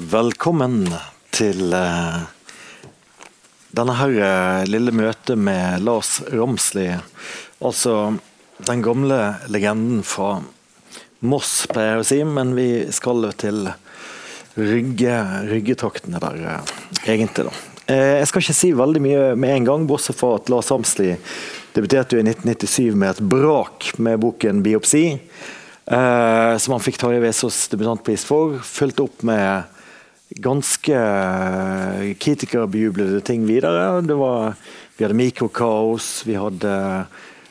Velkommen til uh, denne her uh, lille møtet med Lars Romsli. Altså den gamle legenden fra Moss, pleier jeg å si, men vi skal til Rygge, Ryggetraktene der, uh, egentlig. da. Jeg skal ikke si veldig mye med en gang, bortsett fra at Lars Romsli debuterte jo i 1997 med et brak med boken 'Biopsi'. Som han fikk Tarjei Vesaas debutantpris for. Fulgt opp med ganske kritikerbejublede ting videre. Det var, vi hadde mikrokaos, vi hadde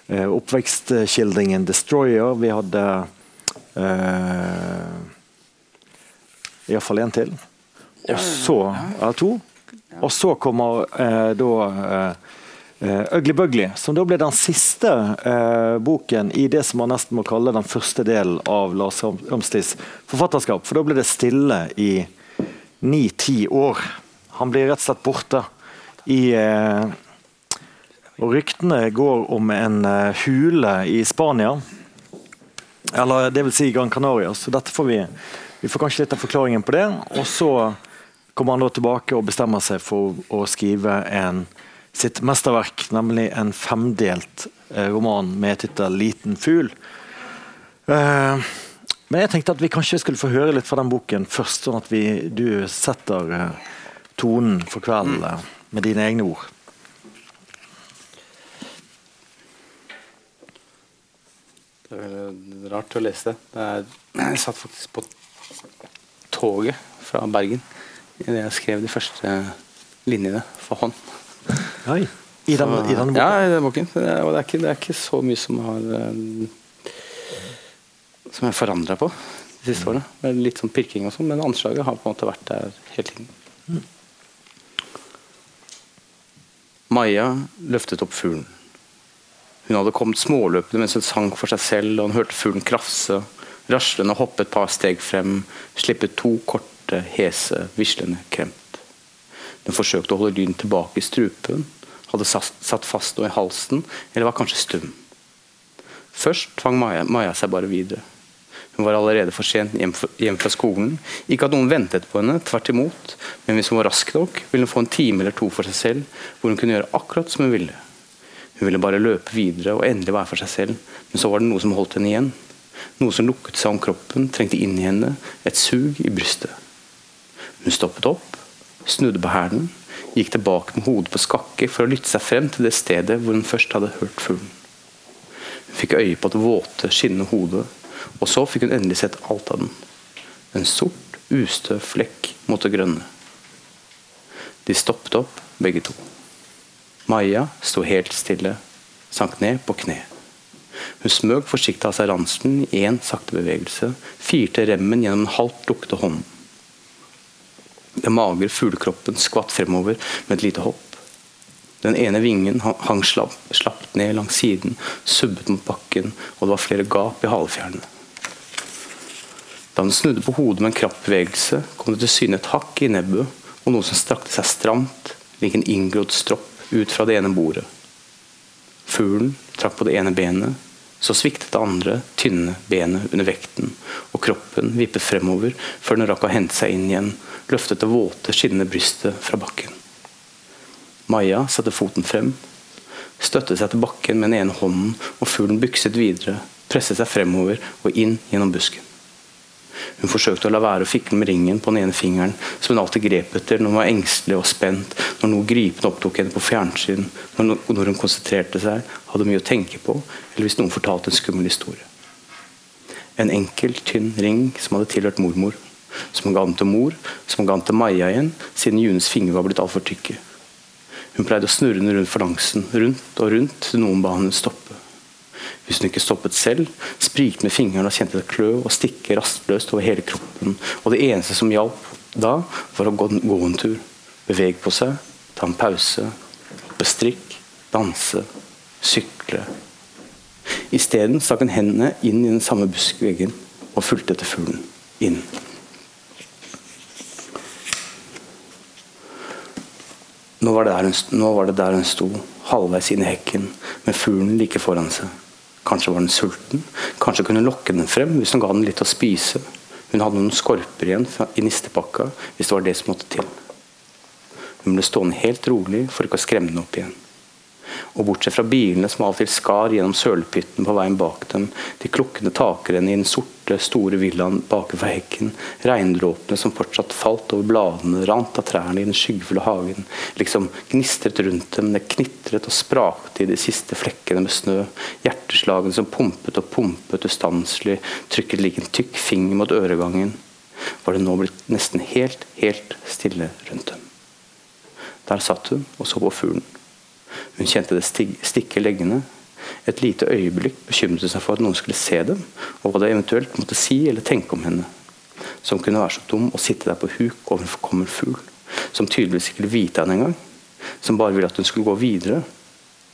eh, oppvekstskildringen 'Destroyer', vi hadde eh, iallfall én til. Og så eller to. Og så kommer eh, da eh, Uh, Ugly Bugly, som da ble den siste uh, boken i det som man nesten må kalle den første delen av Lars Ramslis forfatterskap. For da ble det stille i ni-ti år. Han blir rett og slett borte. I, uh, og ryktene går om en hule i Spania. Eller det vil si Gran Canaria. Så dette får vi, vi får kanskje litt av forklaringen på det. Og så kommer han da tilbake og bestemmer seg for å skrive en sitt mesterverk, nemlig en femdelt eh, roman med tittel 'Liten fugl'. Eh, men jeg tenkte at vi kanskje skulle få høre litt fra den boken først, sånn at vi, du setter eh, tonen for kvelden mm. med dine egne ord. Det er rart å lese det. Jeg satt faktisk på toget fra Bergen idet jeg skrev de første linjene for hånd. Oi. I, den, så, I denne boken? Ja, i denne boken. Det er, det ikke, det er ikke, så mye som har Som jeg forandra på de siste årene. Med litt sånn pirking og sånn, men anslaget har på en måte vært der hele tiden. Mm. Maja løftet opp fuglen. Hun hadde kommet småløpende mens hun sang for seg selv, og hun hørte fuglen krafse, raslende hoppe et par steg frem, slippe to korte, hese, vislende kremt. Den forsøkte å holde lyden tilbake i strupen, hadde satt fast noe i halsen, eller var kanskje stum. Først tvang Maja, Maja seg bare videre. Hun var allerede for sent hjem, fra skolen. Ikke at noen ventet på henne, tvert imot, men hvis hun var rask nok, ville hun få en time eller to for seg selv, hvor hun kunne gjøre akkurat som hun ville. Hun ville bare løpe videre og endelig være for seg selv, men så var det noe som holdt henne igjen. Noe som lukket seg om kroppen, trengte inn i henne, et sug i brystet. Hun stoppet opp, snudde på hælen, gikk tilbake med hodet på skakke for å lytte seg frem til det stedet hvor hun først hadde hørt fuglen. Hun fikk øye på det våte, skinnende hodet, og så fikk hun endelig sett alt av den. En sort, ustø flekk mot det grønne. De stoppet opp, begge to. Maja sto helt stille, sank ned på kne. Hun smøg forsiktig av seg ranselen i én sakte bevegelse, firte remmen gjennom den halvt lukkede hånden. Den magre fuglekroppen skvatt fremover med et lite hopp. Den ene vingen hang slapp, slapp ned langs siden, subbet mot bakken, og det var flere gap i halefjærene. Da den snudde på hodet med en krapp bevegelse, kom det til syne et hakk i nebbet og noe som strakte seg stramt, lik en inngrodd stropp ut fra det ene bordet. Fuglen trakk på det ene benet, så sviktet det andre, tynne benet under vekten, og kroppen vippet fremover før den rakk å hente seg inn igjen løftet det våte, skinnende brystet fra bakken. Maja satte foten frem, støttet seg til bakken med den ene hånden, og fuglen bykset videre, presset seg fremover og inn gjennom busken. Hun forsøkte å la være å fikle med ringen på den ene fingeren, som hun alltid grep etter når hun var engstelig og spent, når noe gripende opptok henne på fjernsyn, når hun konsentrerte seg, hadde mye å tenke på, eller hvis noen fortalte en skummel historie. En enkel, tynn ring som hadde tilhørt mormor, som hun ga den til mor, som hun ga den til Maja igjen, siden Junes fingre var blitt altfor tykke. Hun pleide å snurre den rundt falansen, rundt og rundt, til noen ba henne stoppe. Hvis hun ikke stoppet selv, sprikte med fingrene og kjente det klø og stikke rastløst over hele kroppen. Og det eneste som hjalp da, var å gå, gå en tur. Bevege på seg, ta en pause, bestrikk, danse, sykle. Isteden stakk hun hendene inn i den samme buskveggen og fulgte etter fuglen inn. Nå var, hun, nå var, det der hun sto, halvveis inn i hekken, med fuglen like foran seg. Kanskje var den sulten, kanskje kunne hun lokke den frem hvis hun ga den litt å spise. Hun hadde noen skorper igjen i nistepakka hvis det var det som måtte til. Hun ble stående helt rolig for ikke å skremme den opp igjen. Og bortsett fra bilene som av og til skar gjennom sølepytten på veien bak dem, de klukkende takrennene i den sorte, store villaen bakenfor hekken, regndråpene som fortsatt falt over bladene, rant av trærne i den skyggefulle hagen, liksom gnistret rundt dem, det knitret og sprakte i de siste flekkene med snø, hjerteslagene som pumpet og pumpet ustanselig, trykket lik en tykk finger mot øregangen, var det nå blitt nesten helt, helt stille rundt dem. Der satt hun og så på fuglen. Hun kjente det stikke leggene. Et lite øyeblikk bekymret seg for at noen skulle se dem, og hva de eventuelt måtte si eller tenke om henne. Som kunne være så dum å sitte der på huk over en forkommen fugl, som tydeligvis ikke ville vite henne engang. Som bare ville at hun skulle gå videre,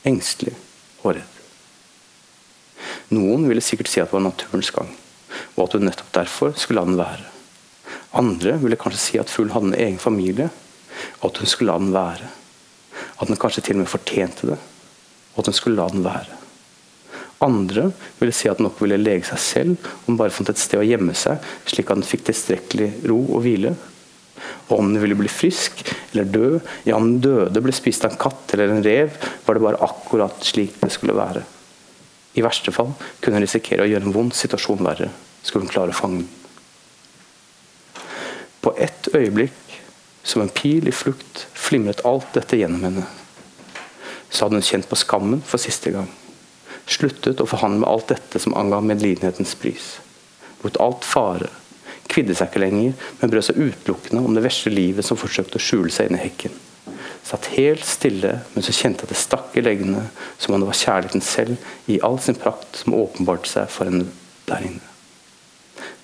engstelig og redd. Noen ville sikkert si at det var naturens gang, og at hun nettopp derfor skulle la den være. Andre ville kanskje si at fuglen hadde en egen familie, og at hun skulle la den være. At den kanskje til og med fortjente det, og at hun skulle la den være. Andre ville si at den nok ville lege seg selv om den bare fant et sted å gjemme seg, slik at den fikk tilstrekkelig ro og hvile. Og om den ville bli frisk eller død, ja om den døde ble spist av en katt eller en rev, var det bare akkurat slik det skulle være. I verste fall kunne hun risikere å gjøre en vond situasjon verre, skulle hun klare å fange den. På ett øyeblikk som en pil i flukt flimret alt dette gjennom henne. Så hadde hun kjent på skammen for siste gang. Sluttet å forhandle med alt dette som anga medlidenhetens pris. Mot alt fare. Kvidde seg ikke lenger, men brød seg utelukkende om det vesle livet som forsøkte å skjule seg inni hekken. Satt helt stille mens hun kjente at det stakk i leggene, som om det var kjærligheten selv i all sin prakt som åpenbarte seg for henne der inne.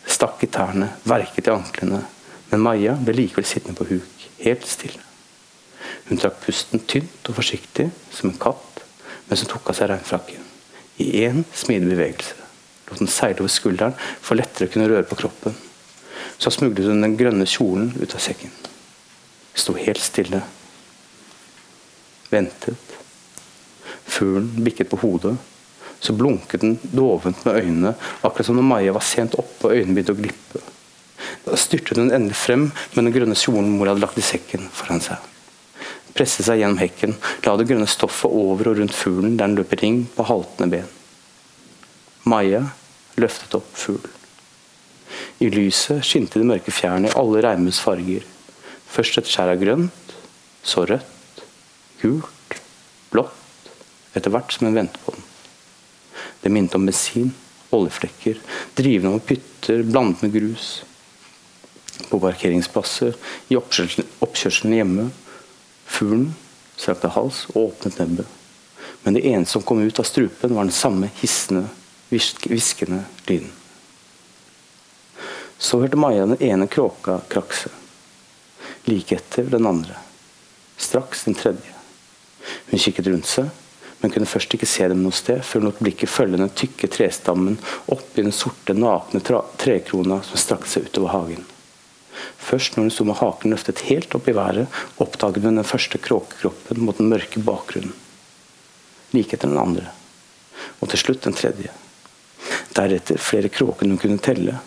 Det stakk i tærne, verket i anklene, men Maja ble likevel sittende på huk helt stille. Hun trakk pusten tynt og forsiktig, som en katt, mens hun tok av seg regnfrakken. I én smidig bevegelse lot den seile over skulderen for lettere å kunne røre på kroppen. Så smuglet hun den grønne kjolen ut av sekken. Sto helt stille. Ventet. Fuglen bikket på hodet. Så blunket den dovent med øynene, akkurat som når Maja var sent oppe og øynene begynte å glippe. Styrtet hun endelig frem med den grønne kjolen mor hadde lagt i sekken foran seg. Presset seg gjennom hekken, la det grønne stoffet over og rundt fuglen der den løp i ring på haltende ben. Maja løftet opp fuglen. I lyset skinte de mørke fjærene i alle regnbuens farger. Først et skjær av grønt, så rødt, gult, blått, etter hvert som en ventet på den. Det minnet om bensin, oljeflekker, drivende over pytter blandet med grus på parkeringsplasser, i oppkjørselen hjemme. Fuglen strakte hals og åpnet nebbet. Men det eneste som kom ut av strupen, var den samme hissende, hviskende lyden. Så hørte Maja den ene kråka krakse. Like etter den andre. Straks den tredje. Hun kikket rundt seg, men kunne først ikke se dem noe sted før hun lot blikket følge den tykke trestammen opp i den sorte, nakne trekrona som strakte seg utover hagen. Først når hun sto med haken løftet helt opp i været, oppdaget hun den første kråkekroppen mot den mørke bakgrunnen. Like etter den andre. Og til slutt den tredje. Deretter flere kråker hun kunne telle.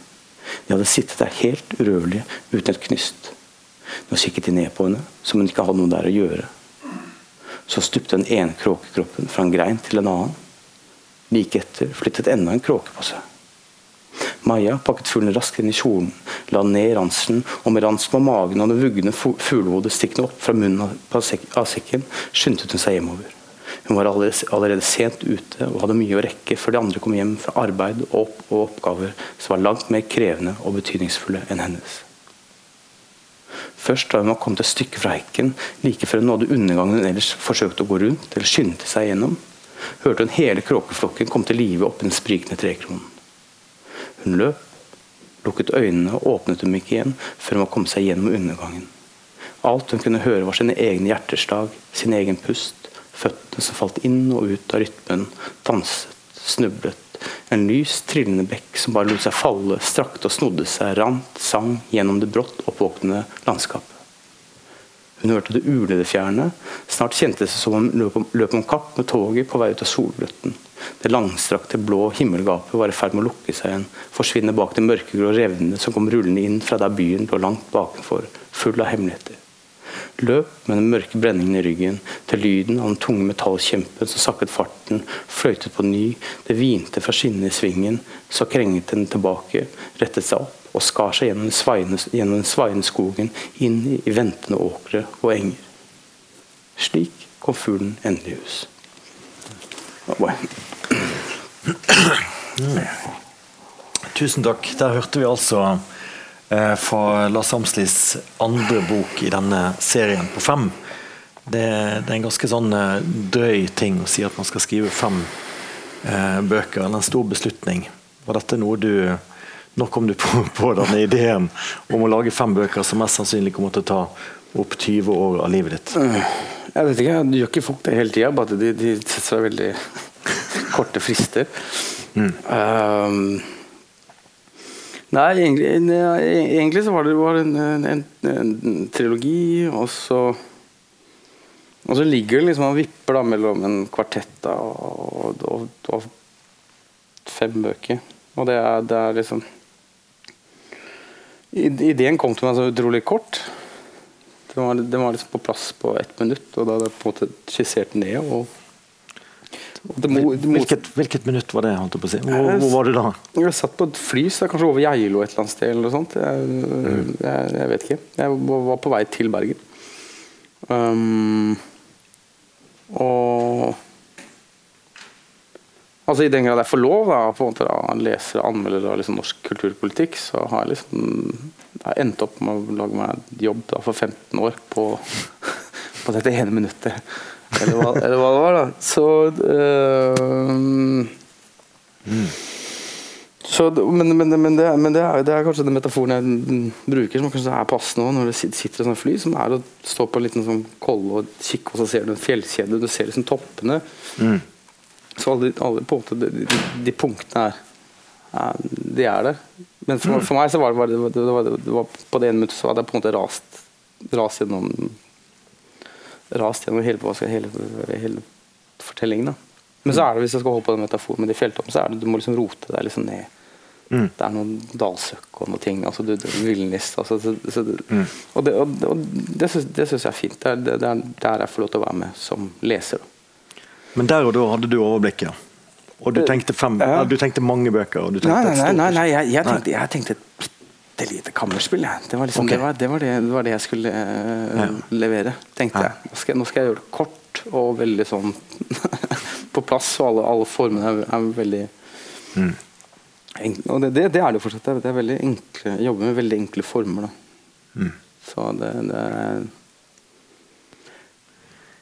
De hadde sittet der helt urørlige uten et knyst. Nå kikket de ned på henne, som hun ikke hadde noe der å gjøre. Så stupte den ene kråkekroppen fra en grein til en annen. Like etter flyttet enda en kråke på seg. Maja pakket fuglen raskt inn i kjolen, la den ned i ransen, og med ransen på magen og det vuggende fuglehodet stikkende opp fra munnen av sekken, skyndte hun seg hjemover. Hun var allerede, sent ute og hadde mye å rekke før de andre kom hjem fra arbeid og, opp, oppgaver som var langt mer krevende og betydningsfulle enn hennes. Først da hun var kommet et stykke fra hekken, like før hun nådde undergangen hun ellers forsøkte å gå rundt, eller skyndte seg gjennom, hørte hun hele kråkeflokken komme til live oppi den sprikende trekronen. Hun løp, lukket øynene og åpnet dem ikke igjen før hun var kommet seg gjennom undergangen. Alt hun kunne høre, var sine egne hjerteslag, sin egen pust, føttene som falt inn og ut av rytmen, danset, snublet. En lys, trillende bekk som bare lot seg falle, strakte og snodde seg, rant, sang gjennom det brått oppvåknende landskapet. Hun hørte det ulede fjerne. Snart kjentes det som om hun løp om, løp om kapp med toget på vei ut av solgløtten. Det langstrakte, blå himmelgapet var i ferd med å lukke seg igjen, forsvinne bak de mørkegrå revnene som kom rullende inn fra der byen lå langt bakenfor, full av hemmeligheter. Løp med den mørke brenningen i ryggen, til lyden av den tunge metallkjempen som sakket farten, fløytet på ny, det hvinte fra skinnene i svingen, så krenget den tilbake, rettet seg opp og skar seg gjennom den gjennom sveineskogen inn i ventende åkre og enger. Slik kom fuglen endelig i hus. Tusen takk. Der hørte vi altså eh, fra Lars Amslis andre bok i denne serien på fem. Det, det, er en ganske sånn eh, drøy ting å si at man skal skrive fem eh, bøker. Eller en stor beslutning. Var dette noe du Når kom du på, på denne ideen om å lage fem bøker som mest sannsynlig kommer til å ta opp 20 år av livet ditt? Jeg vet ikke, jeg gjør ikke folk det hele tida, bare de, de setter seg veldig korte frister. Mm. Um, nei, egentlig, egentlig, så var det, var en, en, en, trilogi, og så og så ligger det liksom og vipper da mellom en kvartett og, og, og, fem bøker. Og det er, det er liksom Ideen kom til meg så utrolig kort. Den var, den var liksom på plass på ett minutt, og da hadde jeg på en måte skissert ned. og hvilket, hvilket, minutt var det? På å si? hvor, hvor, var du da? Jeg satt på et fly, så kanskje over Geilo et eller annet sted. Eller sånt. Jeg, mm. jeg, jeg, vet ikke. Jeg var på vei til Bergen. Um, og altså I den grad jeg får lov da, på en måte da, leser og anmelder da, liksom, norsk kulturpolitikk, så har jeg liksom jeg endte opp med å lage meg jobb da, for 15 år på, på dette ene minuttet. Eller hva, eller hva det var, da. Så, øh, mm. så men, men, men, det, men det, er, det, er, kanskje den metaforen jeg bruker, som kanskje er passende når det sitter et sånt fly, som er å stå på en liten sånn kolle og kikke, og så ser du en fjellkjede, du ser liksom toppene. Mm. Så alle, alle på en måte, de, de, de punktene er, er, de er der. Men for, for, meg så var det, det, var, det var, på det ene minuttet så hadde jeg på en måte rast, rast gjennom rast gjennom hele, hele, hele fortellingen. Da. Men så er det, hvis jeg skal holde på den metaforen med de fjelltoppene, så er det du må liksom rote deg liksom ned. Mm. Det er noen dalsøkk og noen ting. altså du, Villnis. Altså, så, så, mm. Og det, og, og det syns jeg er fint. Det er, det er der jeg får lov til å være med som leser. Da. Men der og da hadde du overblikket? Og du tenkte, fem, ja. du tenkte mange bøker? Tenkte nei, nei, nei, nei, jeg, jeg, tenkte, jeg tenkte et bitte lite kammerspill. Det var, liksom, okay. det, var, det, var det, det, var det, jeg skulle uh, ja. levere, tenkte jeg. Nå skal, nå skal, jeg gjøre det kort og veldig sånn på plass, og alle, alle formene er, er veldig mm. enkle. Og det, er det fortsatt. Det er veldig enkle, jeg jobber med veldig enkle former. Mm. Så det, det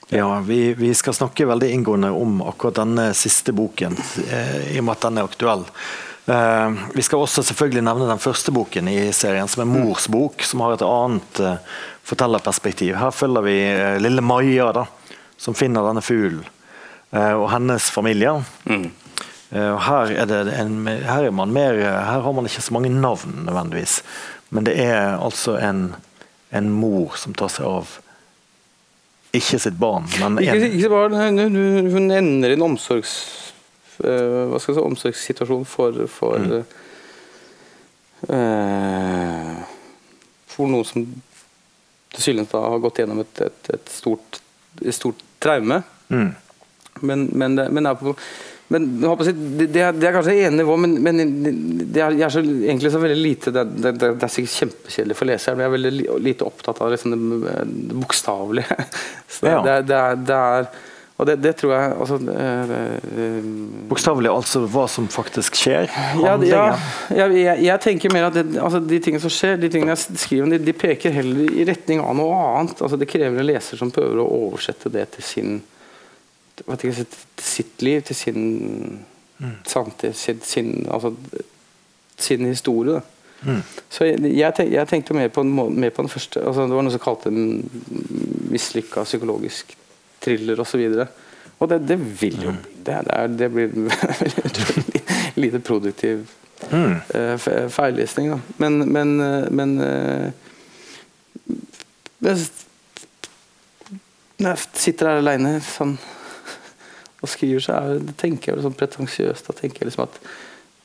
ja, vi, vi, skal snakke veldig inngående om akkurat denne siste boken, eh, i og med at den er aktuell. Eh, vi skal også selvfølgelig nevne den første boken i serien, som er. Mors bok, som har et annet eh, fortellerperspektiv. Her følger vi lille Maja, da, som finner denne fuglen, og hennes familie. Mm. Her, er en, her, er man mer, her har man ikke så mange navn, nødvendigvis. Men det er altså en, en mor som tar seg av ikke sitt barn, men ikke, ikke barn, hun, hun, ender i en omsorgs, uh, hva skal jeg si, omsorgssituasjon for for, mm. uh, for noen som tilsynelatende har gått gjennom et, et, et stort, et stort traume. Mm. Men, men, men, er på men det, det, er, det, kanskje én nivå, men, men det er, jeg er så, egentlig så veldig lite Det, det, det er sikkert kjempekjedelig for leseren, men jeg er veldig lite opptatt av liksom det, det bokstavelige. Ja. Det, er og det, det, tror jeg altså, øh, Bokstavelig altså hva som faktisk skjer? Ja, ja jeg, jeg, jeg, tenker mer at det, altså, de tingene som skjer, de tingene jeg skriver, de, de, peker heller i retning av noe annet. Altså, det krever en leser som prøver å oversette det til sin ikke, sitt liv, til sin mm. samtid, sin, sin, altså, sin historie. Mm. Så jeg, jeg, tenk, jeg, tenkte mer på, mer på den første altså, Det var noe som kalte en mislykka psykologisk thriller osv. Og, så og det, det, vil jo mm. det, det, det blir lite produktiv mm. uh, feillesning. Da. Men, men, uh, men uh, jeg sitter her aleine sånn og skriver, så er, tenker jeg sånn pretensiøst. Da tenker jeg liksom at,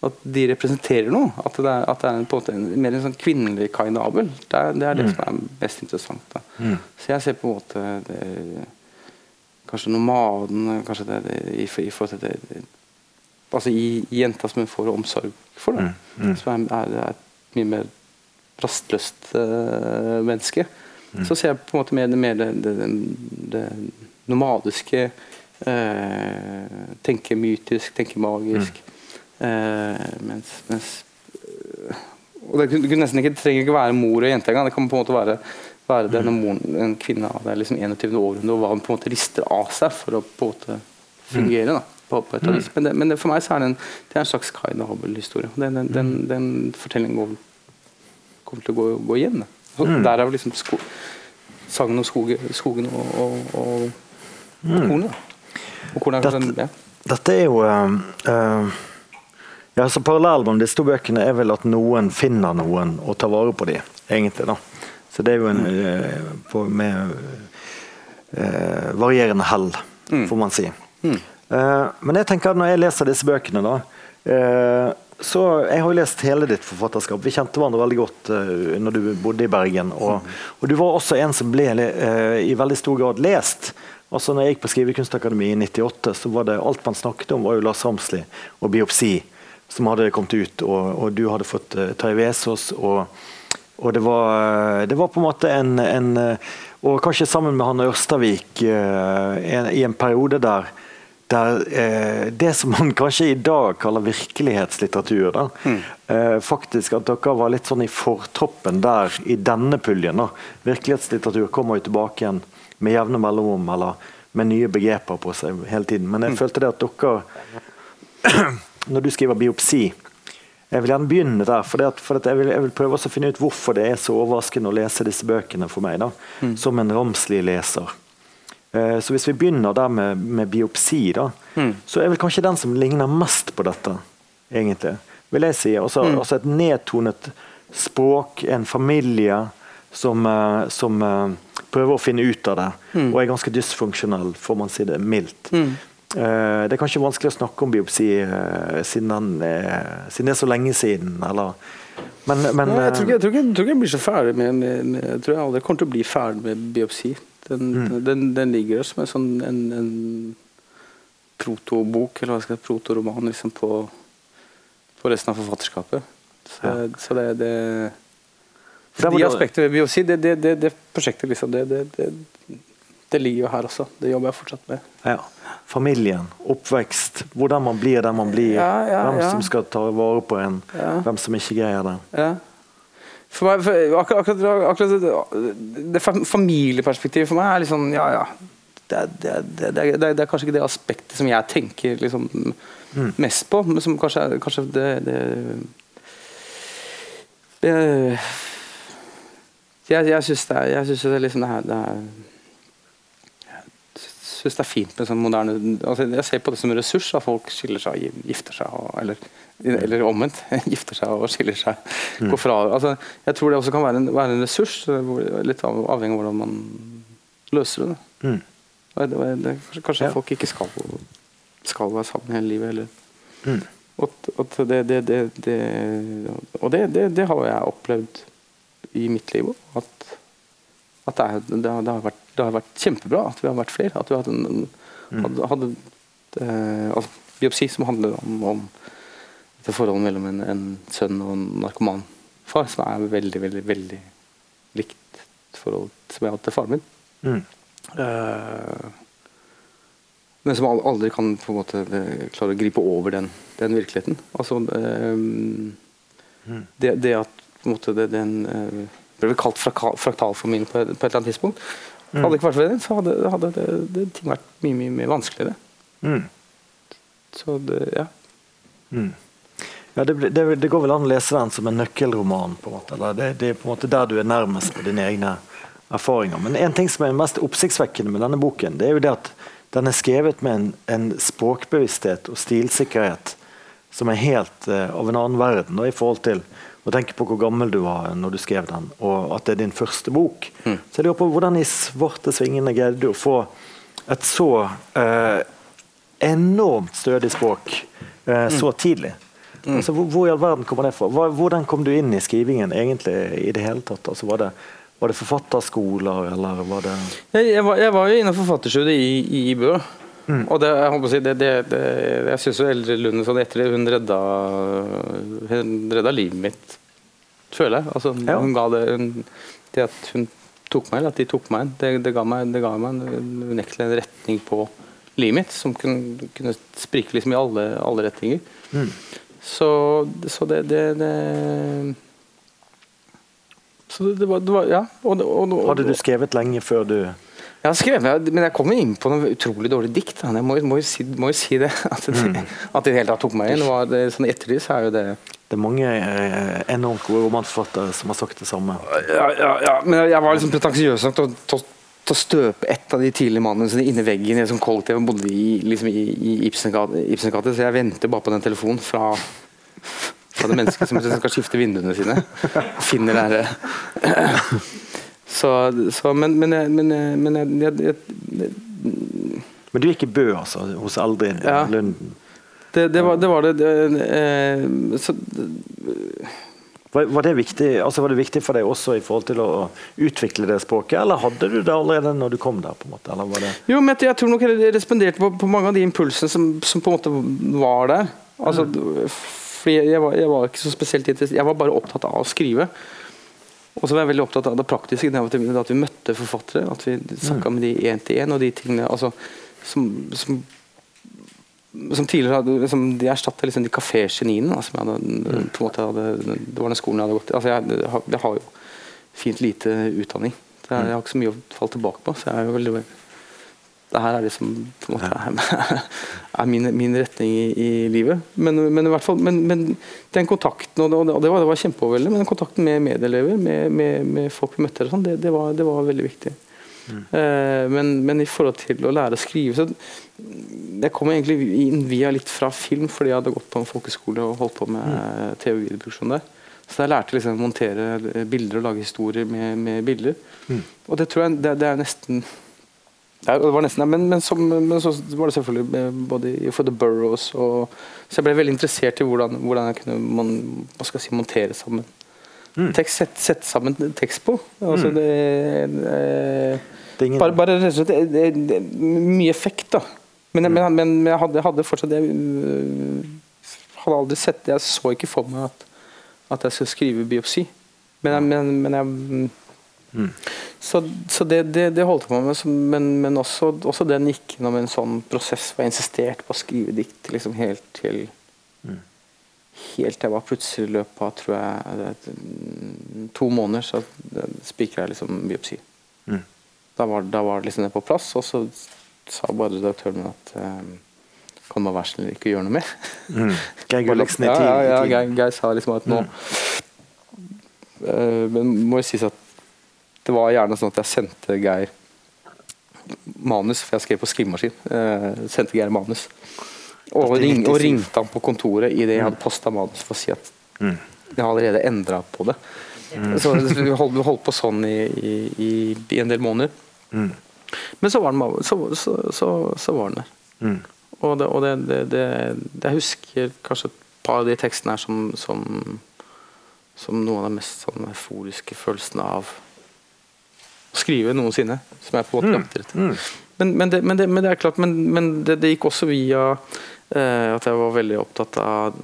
at de representerer noe. At det er, at det er en, på en måte en, mer en sånn kvinnelig Kain Abel. Det er det, er det Mm. som er mest interessant. Mm. Så jeg ser på en måte det, Kanskje nomaden kanskje det, i, i forhold til det, Altså i, i jenta som hun får omsorg for. Da. Mm, mm. Som er, er, et mye mer rastløst eh, menneske. Mm. Så ser jeg på en måte mer, mer det nomadiske eh, Tenke mytisk, tenke magisk. Eh, mens, mens øh, og det ikke, det trenger ikke være mor og jente engang. Det kan på en måte være, være det når moren, en kvinne av det liksom 21. århundre og hva hun på en måte rister av seg for å på en måte fungere. da på, på vis. Men, det, men det, for meg så er det en, det er en slags Kaida og Abel-historie. Den, den, den, den fortellingen går, kommer til å gå, gå igjen. Mm. Jo liksom sko, sangen om skogen, skogen og, og, og, og kornet. Er kanskje ja. Dette er jo uh, ja, så Parallellen mellom disse to bøkene er vel at noen finner noen og tar vare på dem, egentlig. da. Så det er jo en uh, på, med uh, varierende hell, får man si. Eh, men jeg tenker at når jeg leser disse bøkene, da så Jeg har jo lest hele ditt forfatterskap. Vi kjente hverandre veldig godt uh, når du bodde i Bergen. Og, og du var også en som ble uh, i veldig stor grad lest. Altså når jeg gikk på Skrivekunstakademiet i 98, så var det alt man snakket om, var jo Lars Ramsli og biopsi som hadde kommet ut, og, og du hadde fått uh, Tarjei Vesaas. Og, og det var, det var på en måte en, en eh, Og kanskje sammen med Hanne Ørstavik eh, en, i en periode der, der eh, det som man kanskje i dag kaller virkelighetslitteratur, da, eh, faktisk at dere var litt sånn i fortroppen der i denne puljen. da. Virkelighetslitteratur kommer jo tilbake igjen med jevne mellomrom eller med nye begreper på seg hele tiden. Men jeg følte det at dere når du skriver biopsi Jeg vil gjerne begynne der, for, at, for at jeg, vil, jeg vil prøve å finne ut hvorfor det er så overraskende å lese disse bøkene for meg, da, som en ramslig leser. Eh, Så hvis vi begynner der med, med biopsi, da, så er vel kanskje den som ligner mest på dette, egentlig. Vil jeg si. Altså, altså et nedtonet språk, en familie som, eh, som eh, prøver å finne ut av det, og er ganske dysfunksjonell, får man si det mildt. Mm. det er kanskje vanskelig å snakke om biopsi eh, siden, den, eh, siden det er så lenge siden, eller Men, men Nei, jeg, tror eh, ikke, jeg, tror ikke, jeg tror ikke jeg blir så ferdig med, med Jeg tror jeg aldri kommer til å bli ferdig med biopsi. Den, den, den ligger der som en sånn en, en protobok, eller hva skal jeg protoroman, liksom på, på resten av forfatterskapet. Så, Ja. så det, det Det- aspektene ved biopsi, det, det, det, det prosjektet liksom, det, det, det, det ligger jo her også. Det jobber jeg fortsatt med. ja. Familien, oppvekst, hvordan man blir der man blir. Ja, ja, hvem som skal ta vare på en, hvem som ikke greier det. Ja. For meg, for, akkurat, akkurat, akkurat det, familieperspektivet for meg er litt sånn Ja, ja. Det det, det, det, er, kanskje ikke det aspektet som jeg tenker liksom, mest på, men som kanskje kanskje det, det Jeg, jeg syns det det liksom det det er, jeg syns det er fint med sånn moderne altså Jeg ser på det som en ressurs at folk skiller seg og gifter seg. Og, eller, eller omvendt. Gifter seg og skiller seg. Går fra. Altså, jeg tror det også kan være en, være en ressurs, litt av, avhengig av hvordan man løser det. Mm. Kanskje kanskje Ja. folk ikke skal, skal være sammen hele livet Eller. Mm. Og, og, det, det, det, og det, det, det har jeg opplevd i mitt liv òg. At, at det, er, det, har, det, har vært, det har vært kjempebra at vi har vært flere. At vi hadde, en, en, hadde, hadde eh, altså, biopsi som handler om, om dette forholdet mellom en, en sønn og en narkoman far, som er veldig, veldig veldig likt forhold som jeg hadde til faren min. Mm. Eh, men som aldri kan på en måte eh, klare å gripe over den, den virkeligheten. Altså eh, det, det at måte det, den eh, ble vel kalt fraka- på, et- på et eller annet tidspunkt. Hadde det ikke vært for det, så hadde, hadde det, det, ting vært mye, mye, mye vanskeligere. Mm. Så det, ja. Mm. Ja, det, det, det går vel an å lese den som en nøkkelroman. på en måte. Det, det er på en måte der du er nærmest på dine egne erfaringer. Men en ting som er mest oppsiktsvekkende med denne boken, det er jo det at den er skrevet med en, en språkbevissthet og stilsikkerhet som er helt uh, av en annen verden da, i forhold til å tenker på hvor gammel du var når du skrev den, og at det er din første bok. Så jeg lurer på hvordan i svarte svingene greide du å få et så eh, enormt stødig språk eh, så tidlig. Altså, hvor, hvor i all verden kommer det fra? Hva, hvordan kom du inn i skrivingen egentlig i det hele tatt? Altså, var, det, var det forfatterskoler, eller var det Jeg, jeg, var, jeg var jo inne på forfatterstudiet i, i Bø. Og det, jeg, håper å si, det, det, det, jeg syns Eldre Lund sånn etter det, hun redda, hun redda livet mitt, føler jeg. Altså, Ja. hun ga det, hun, det at hun tok meg, eller at de tok meg inn, det, det, ga meg, det ga meg en, unektelig en retning på livet mitt som kunne, kunne sprike liksom i alle, alle retninger. Så, så det, det, det så det, det, var, det var Ja. Og, og, og, Hadde du skrevet lenge før du jeg har skrevet, men jeg kom jo inn på noe utrolig dårlig dikt. Jeg må, må, jo, si, må jo si det. At det, at det hele tatt tok meg inn. Var det, sånn etterlys er jo det Det er mange eh, enormt gode romanforfattere som har sagt det samme. Ja, ja, ja. Men jeg var liksom pretensiøs nok til å- støpe et av de tidlige manusene inni veggen i et sånt kollektiv. Jeg bodde i, liksom i, i Ibsengate, Ibsengate, så jeg venter bare på den telefonen fra, fra det mennesket som skal skifte vinduene sine. Finner det her Så, så Men, men, jeg, men, jeg, men jeg, jeg, jeg, Men du gikk i Bø, altså, hos Aldrin Ja. Lunden. det, det, var, det var det, det eh, så, Var, var, det viktig, altså var det viktig for deg også i forhold til å utvikle det språket, eller hadde du det allerede når du kom der? på en måte? Eller var det Jo, men jeg, tror nok jeg responderte på, på mange av de impulsene som, som på en måte var der. Altså, fordi jeg, jeg, var, jeg var ikke så spesielt interessert Jeg var bare opptatt av å skrive. Og så var jeg veldig opptatt av det praktiske. det At vi, møtte forfattere. At vi snakka med de én til én. Og de tingene altså, som, som, som tidligere hadde som De erstatta liksom de kafégeniene. som jeg hadde, på en måte hadde, det var den skolen jeg hadde gått i. Altså, jeg, har- jeg har jo fint lite utdanning. Jeg, jeg har ikke så mye å falle tilbake på. Så jeg er jo veldig det her er liksom på en måte er, er min, min retning i, i livet. Men, men i hvert fall men, men den kontakten, og det, og det var, det var kjempeoverveldende, men den kontakten med medelever, med, med, med folk vi møtte, og sånn, det, det, var, det var veldig viktig. Eh, men, men i forhold til å lære å skrive så Jeg kom egentlig inn via litt fra film, fordi jeg hadde gått på en folkeskole og holdt på med mm. TV- og videoproduksjon der. Så jeg lærte liksom å montere bilder og lage historier med, med bilder. Og det tror jeg det, det er nesten ja, det var nesten, men, men, så, men så var det selvfølgelig eh, både i- for The Burrows og Så jeg ble veldig interessert i hvordan, hvordan jeg kunne man, hva skal jeg si, montere sammen tekst. Sette, sammen tekst på. Altså det, Det eh, ingen- bare, bare rett og slett det, det, det, Mye effekt, da. Men, jeg- men, men, jeg hadde, hadde fortsatt Jeg øh, hadde aldri sett Jeg så ikke for meg at, at jeg skulle skrive biopsi. Men, jeg- men, men jeg så, så det, det, det holdt jeg på med, men, men også, også den gikk gjennom en sånn prosess hvor jeg insisterte på å skrive dikt liksom helt til Helt til jeg var plutselig i løpet av tror jeg, to måneder, så spikra jeg liksom biopsi. Mm. Da var, da var det liksom det på plass, og så sa bare redaktøren min at eh, kan man være snill ikke gjøre noe mer? Mm. Geir Gulliksen i ja, tid. ja, ja, i. Geir, Geir sa liksom at nå Eh, Men må jo sies at det var gjerne sånn at jeg sendte Geir manus, for jeg skrev på skrivemaskin. Eh, sendte Geir manus. Og, ring, og ringte han på kontoret idet jeg hadde posta manus for å si at Mm. jeg har allerede endra på det. Så vi holdt, vi holdt på sånn i, i, i, en del måneder. Mm. Men så var den, så, så, så, så var den der. Mm. Og, det, og det, det, Jeg husker kanskje et par av de tekstene her som, som, som noen av de mest sånn euforiske følelsene av skrive noensinne. Som jeg på en måte jakter etter. Mm. Men, men, det, men, det, men det er klart, men, men det, det gikk også via eh, at jeg var veldig opptatt av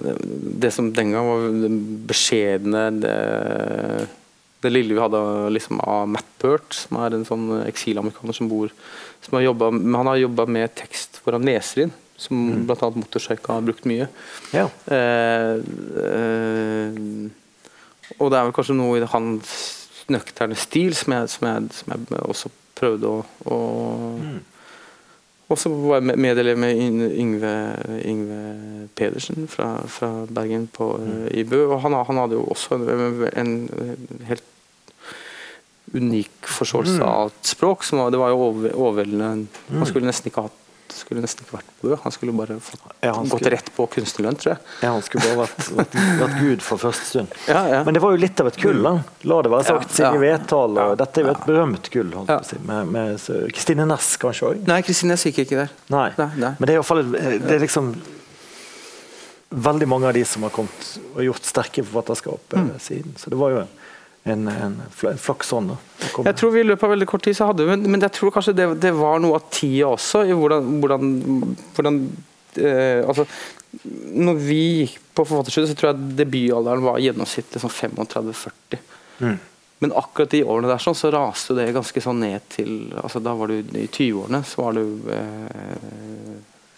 det som den gang var det beskjedne det, det lille vi hadde liksom, av Matt Burt, som er en sånn eksilamerikaner som bor som har jobbet, Han har jobba med tekst hvor han leser inn, som Mm. bl.a. Motorsøyka har brukt mye. Ja. Eh, eh, og det er vel kanskje noe i hans nøkterne stil som jeg, som jeg, som jeg også prøvde å, å Og så var jeg med- medelev med Yngve, Yngve Pedersen fra, fra Bergen på, mm. i Bø. Og han, han hadde jo også en, en helt unik forståelse av et språk. Som var, det var jo over- overveldende. Man skulle nesten ikke hatt skulle nesten ikke vært på det. Han skulle bare fått, Ja, han gått rett på kunstnerlønn, tror jeg. Ja, han skulle bare vært, vært, vært gud for første stund. Ja, ja. Men det var jo litt av et kull. da. La det være sagt. Og Ja, dette er jo et berømt kull. Si. Med, med så- Kristine Næss kanskje òg? Nei, Kristine Næss gikk ikke der. Nei. Nei, nei. Men det er i hvert fall det er liksom veldig mange av de som har kommet og gjort sterke forfatterskap eh, Mm. siden. Så det var jo en, en en flaks da. Jeg tror vi i løpet av veldig kort tid så hadde vi, men, jeg tror kanskje det, det var noe av tida også. i hvordan, hvordan, hvordan eh, altså, når vi gikk på forfatterstudiet, så tror jeg debutalderen var gjennomsnittlig sånn 35-40. Mm. Men akkurat de årene der sånn, så raste det ganske sånn ned til altså Da var du i 20-årene, så var du eh,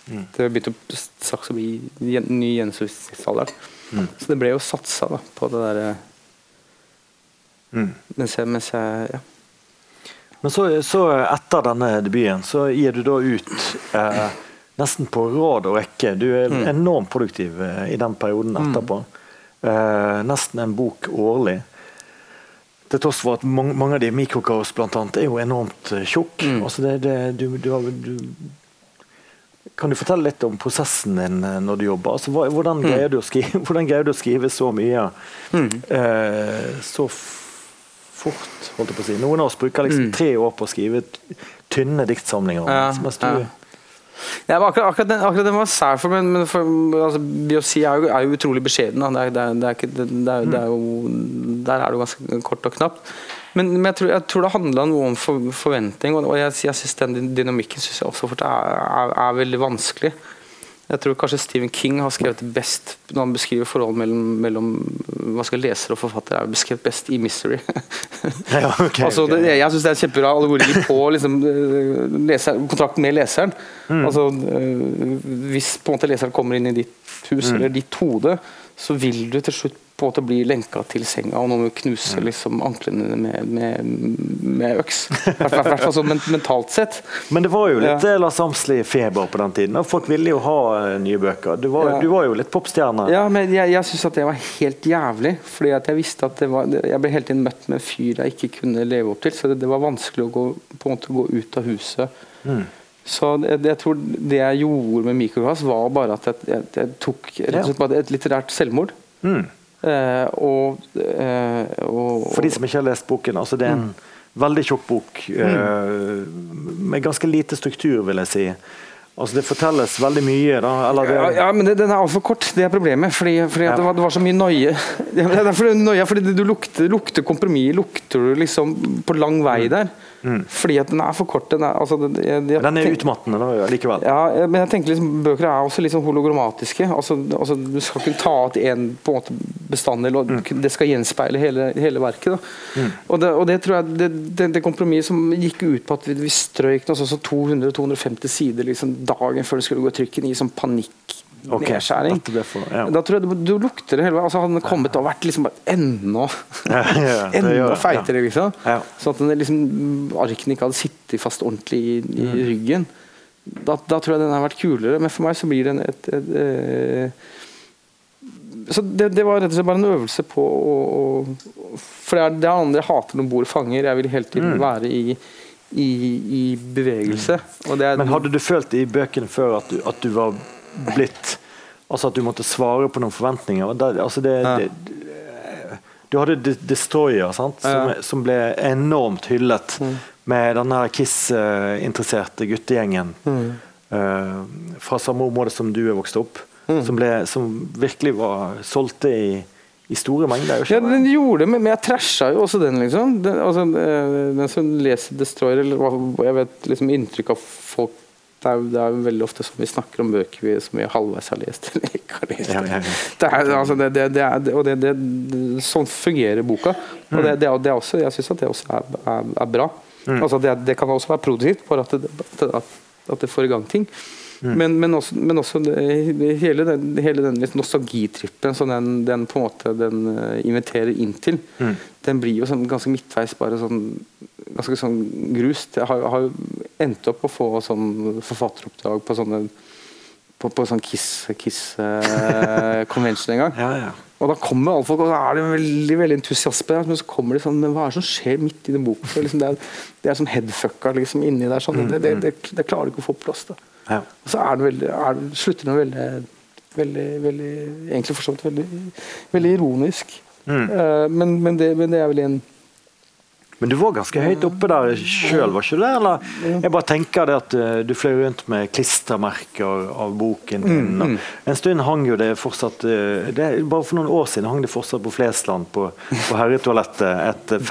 Mm. Det begynte straks å bli ny gjennomsnittsalder. Mm. Så det ble jo satsa da, på det derre Mm. mens jeg, mens jeg ja. Men så, så etter denne debuten så gir du da ut eh, nesten på rad og rekke. Du er Mm. enormt produktiv eh, i den perioden etterpå. Eh, nesten en bok årlig. Til tross for at mange, mange av de Mikrokaos blant annet er jo enormt uh, tjukk. Mm. Altså det, det, du, du, du, kan du fortelle litt om prosessen din eh, når du jobber? Altså, hvordan, greier du å skrive, hvordan greier du å skrive så mye Mm. eh, så fort? holdt jeg på å si. Noen av oss bruker liksom Mm. tre år på å skrive tynne diktsamlinger. Ja, mens du, ja. Ja, akkurat, akkurat, den, akkurat den var sær for meg, men for, altså, Biossi er er jo utrolig beskjeden. er, er, er er, er der er det ganske kort og knapt. Men, men jeg, tror, jeg tror det handla noe om for, forventning, og, og jeg, jeg synes den dynamikken synes jeg også fort er, er, er veldig vanskelig. Jeg tror kanskje Stephen King har skrevet det best når han beskriver forholdet mellom, mellom hva skal leser og forfatter. er beskrevet best i 'Mystery'. Ja, okay, altså, okay. det, jeg syns det er kjempebra allegori på liksom, eh, leser, kontrakten med leseren. Mm. Altså, eh, hvis på en måte leseren kommer inn i ditt hus Mm. eller ditt hode, så vil du til slutt på en måte bli lenka til senga, og noen vil knuse Mm. liksom, anklene med, med, med øks. I hvert fall- sånn mentalt sett. Men det var jo litt Ja. ja. Lars Amsli-feber på den tiden. Folk ville jo ha eh, nye bøker. Du var, Ja. du var jo litt popstjerne. Ja, men jeg, jeg syns at det var helt jævlig. Fordi at jeg visste at det var Jeg ble hele tiden møtt med en fyr jeg ikke kunne leve opp til. Så det, det var vanskelig å gå, på en måte gå ut av huset. Mm. Så det, jeg tror det jeg gjorde med Mikroglass, var bare at jeg, jeg, jeg tok slett et litterært selvmord. Mm. Eh, og, eh, og For de som ikke har lest boken, altså det er en veldig tjukk bok eh, med ganske lite struktur, vil jeg si. Altså Det fortelles veldig mye. da eller det, ja, ja, men det, den er altfor kort. Det er problemet. Fordi, fordi Ja. det, var, det var så mye noie. Det er derfor er noia, fordi du lukter, lukter kompromiss lukter du liksom på lang vei der. Fordi at den er for kort. Den er, altså, det, jeg, jeg, Den er utmattende da, likevel. Ja, men jeg tenker liksom, Bøker er også litt sånn hologrammatiske. Altså, altså, du skal ikke ta ut én bestanddel, og det skal gjenspeile hele, hele verket. Da. Og, det, og det tror jeg det, det, kompromisset som gikk ut på at vi, vi strøyk noe sånn som 200-250 sider liksom, dagen før det skulle gå trykken i sånn panikk. Okay, Nedskjæring. for- ja. Da tror jeg du, du lukter det hele. Altså, hadde den kommet og vært liksom bare enda, Ja, ja, enda feitere, liksom. Ja. Så at den liksom, arkene ikke hadde sittet fast ordentlig i, i Mm. ryggen. Da, da tror jeg den har vært kulere. Men for meg så blir den et, et, et så det, det var rett og slett bare en øvelse på å, å For det er det andre jeg hater når bord fanger. Jeg vil hele tiden Mm. være i, i, i bevegelse. Men hadde du følt i bøkene før at du, at du var blitt Altså at du måtte svare på noen forventninger? Det, altså det, Ja. det, du hadde De- Destroyer, sant? Som, Ja. Mm. som ble enormt hyllet med den her Kiss-interesserte guttegjengen. Mm. uh, fra samme område som du er vokst opp. Mm. Som, ble, som virkelig var solgte i, i store mengder. Ja, den gjorde det, men jeg trasha jo også den, liksom. Den, altså, eh, den som leser Destroyer, eller Jeg vet liksom inntrykk av folk det er, det er veldig ofte sånn vi snakker om bøker vi, som vi halvveis har lest eller ikke har lest. Ja, ja, ja. Det er, altså, det, det, det er, og det, det, det, sånn fungerer boka. Og det, det, er- det er også, jeg syns at det også er, er, er bra. Altså, det, det kan også være produktivt, bare at det, at, at det får i gang ting. Men, men også, men også det, hele den, hele den nostalgitrippen som den, den på en måte den eh, inviterer inn til, den blir jo sånn ganske midtveis bare sånn ganske sånn grust. Jeg har, har endt opp å få sånn forfatteroppdrag på sånne på, på sånn Kiss, Kiss uh, en gang. Ja, ja. Og da kommer alle folk, og så er det veldig veldig entusiasme. Men så kommer de sånn Men hva er det som skjer midt i den boka? Liksom det, er, det er sånn headfucka liksom inni der. Sånn. Det, det, det, det klarer du ikke å få på plass. da Ja. Og så er det veldig, er, det- slutter den veldig, veldig, veldig Egentlig forstått veldig, veldig ironisk. Eh, men, men, det, men det er vel en Men du var ganske høyt oppe der sjøl, var ikke du det? Eller? Jeg bare tenker det at eh, du fløy rundt med klistremerker av boken din. Mm, mm. En stund hang jo det fortsatt eh, det, Bare for noen år siden hang det fortsatt på Flesland, på, på herretoalettet, et Mm.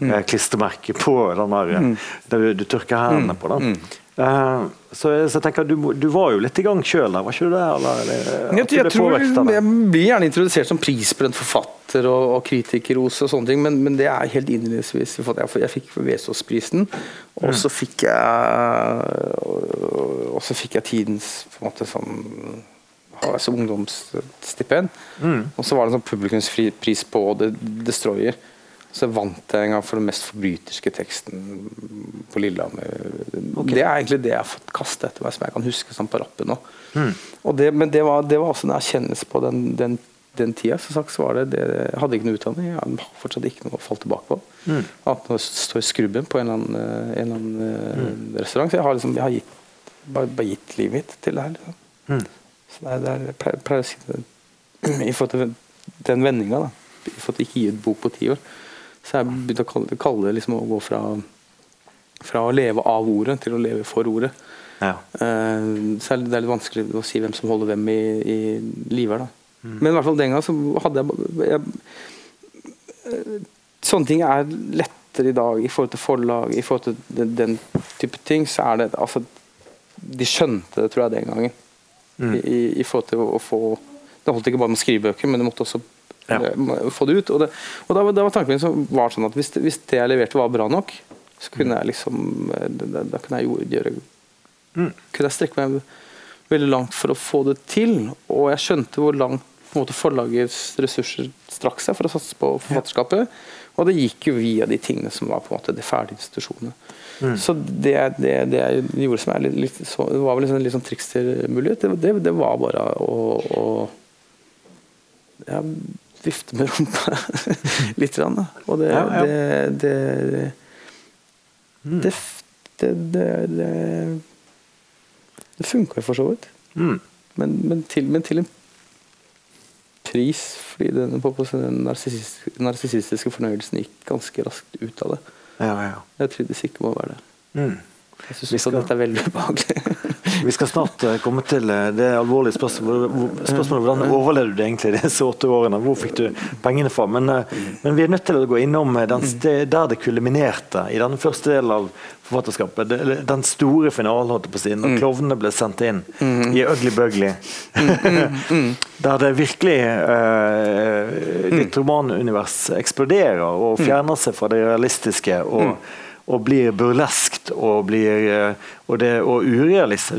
Fetzo-klistremerke på den der eh, der du, du tørker hendene på. Mm. Eh, så, så jeg tenker, du, du var jo litt i gang sjøl der, var ikke du det? Eller, eller, Jeg, jeg, tror jeg blir gjerne introdusert som prisbrent forfatter og, og kritikerros og sånne ting, men, men det er helt innledningsvis. Jeg, jeg fikk Vesaas-prisen, og så fikk jeg og så fikk jeg tidens på en måte sånn altså ungdomsstipend. Og så var det en sånn publikumspris på The Destroyer. Så vant jeg en gang for den mest forbryterske teksten på Lillehammer. Det er egentlig det jeg har fått kastet etter meg, som jeg kan huske sånn på rappen nå. Og det, men det var, det var også en erkjennelse på den, den, den tida. Som sagt, så var det, det, jeg hadde ikke noe utdanning, jeg har fortsatt ikke noe å falle tilbake på. Annet enn å stå i skrubben på en eller annen, eh, en eller annen mm. restaurant. Så jeg har, liksom, jeg har gitt, bare, bare gitt livet mitt til det her. Liksom. Så det er, det er, jeg pleier, pleier å si det i forhold til den, vendinga. I forhold til ikke gi ut bok på ti år. Så jeg begynte å kalle, det liksom å gå fra, fra å leve av ordet til å leve for ordet. Ja. Eh, så det er litt vanskelig å si hvem som holder hvem i, i live her. Da. Men i hvert fall den gang så hadde jeg, jeg eh, Sånne ting er lettere i dag i forhold til forlag, i forhold til den, den type ting. Så er det altså De skjønte det, tror jeg, den gangen. Mm. i, I forhold til å, å få Det holdt ikke bare med å skrive bøker, men det måtte også Ja. få det ut. Og, det, og da, var- da var tanken min som var sånn at hvis, hvis det jeg leverte var bra nok, så kunne jeg liksom eh, Da, da- kunne jeg gjøre kunne jeg strekke meg veldig langt for å få det til. Og jeg skjønte hvor langt måte, forlagets ressurser strakk seg for å satse på forfatterskapet. Og det gikk jo via de tingene som var på en måte de ferdige institusjonene. Så det, det, det jeg gjorde som er litt, litt så, det var vel liksom en litt sånn trickstermulighet, det, det, det var bare å, å ja, vifte med rumpa litt. Og det, Ja, ja. det, det, det, det, det, det det funka for så vidt. Mm. Men, men, til, men til en pris, fordi den, den narsissistiske fornøyelsen gikk ganske raskt ut av det. Ja, ja. Jeg trivdes ikke med å være der. Mm. Jeg Vi syns skal- dette er veldig ubehagelig. Vi skal snart eh, komme til eh, det alvorlige spørsmålet. Spørsmålet hvordan overlevde du egentlig disse åtte årene? Hvor fikk du pengene fra? Men, eh, men vi er nødt til å gå innom den sted, der det kuliminerte i den første delen av forfatterskapet. Den store finalen, holdt jeg på å si, når klovnene ble sendt inn i Ugly Bugly. der det virkelig uh, Ditt romanunivers eksploderer og fjerner seg fra det realistiske. og og blir burleskt og blir eh, og, det, og.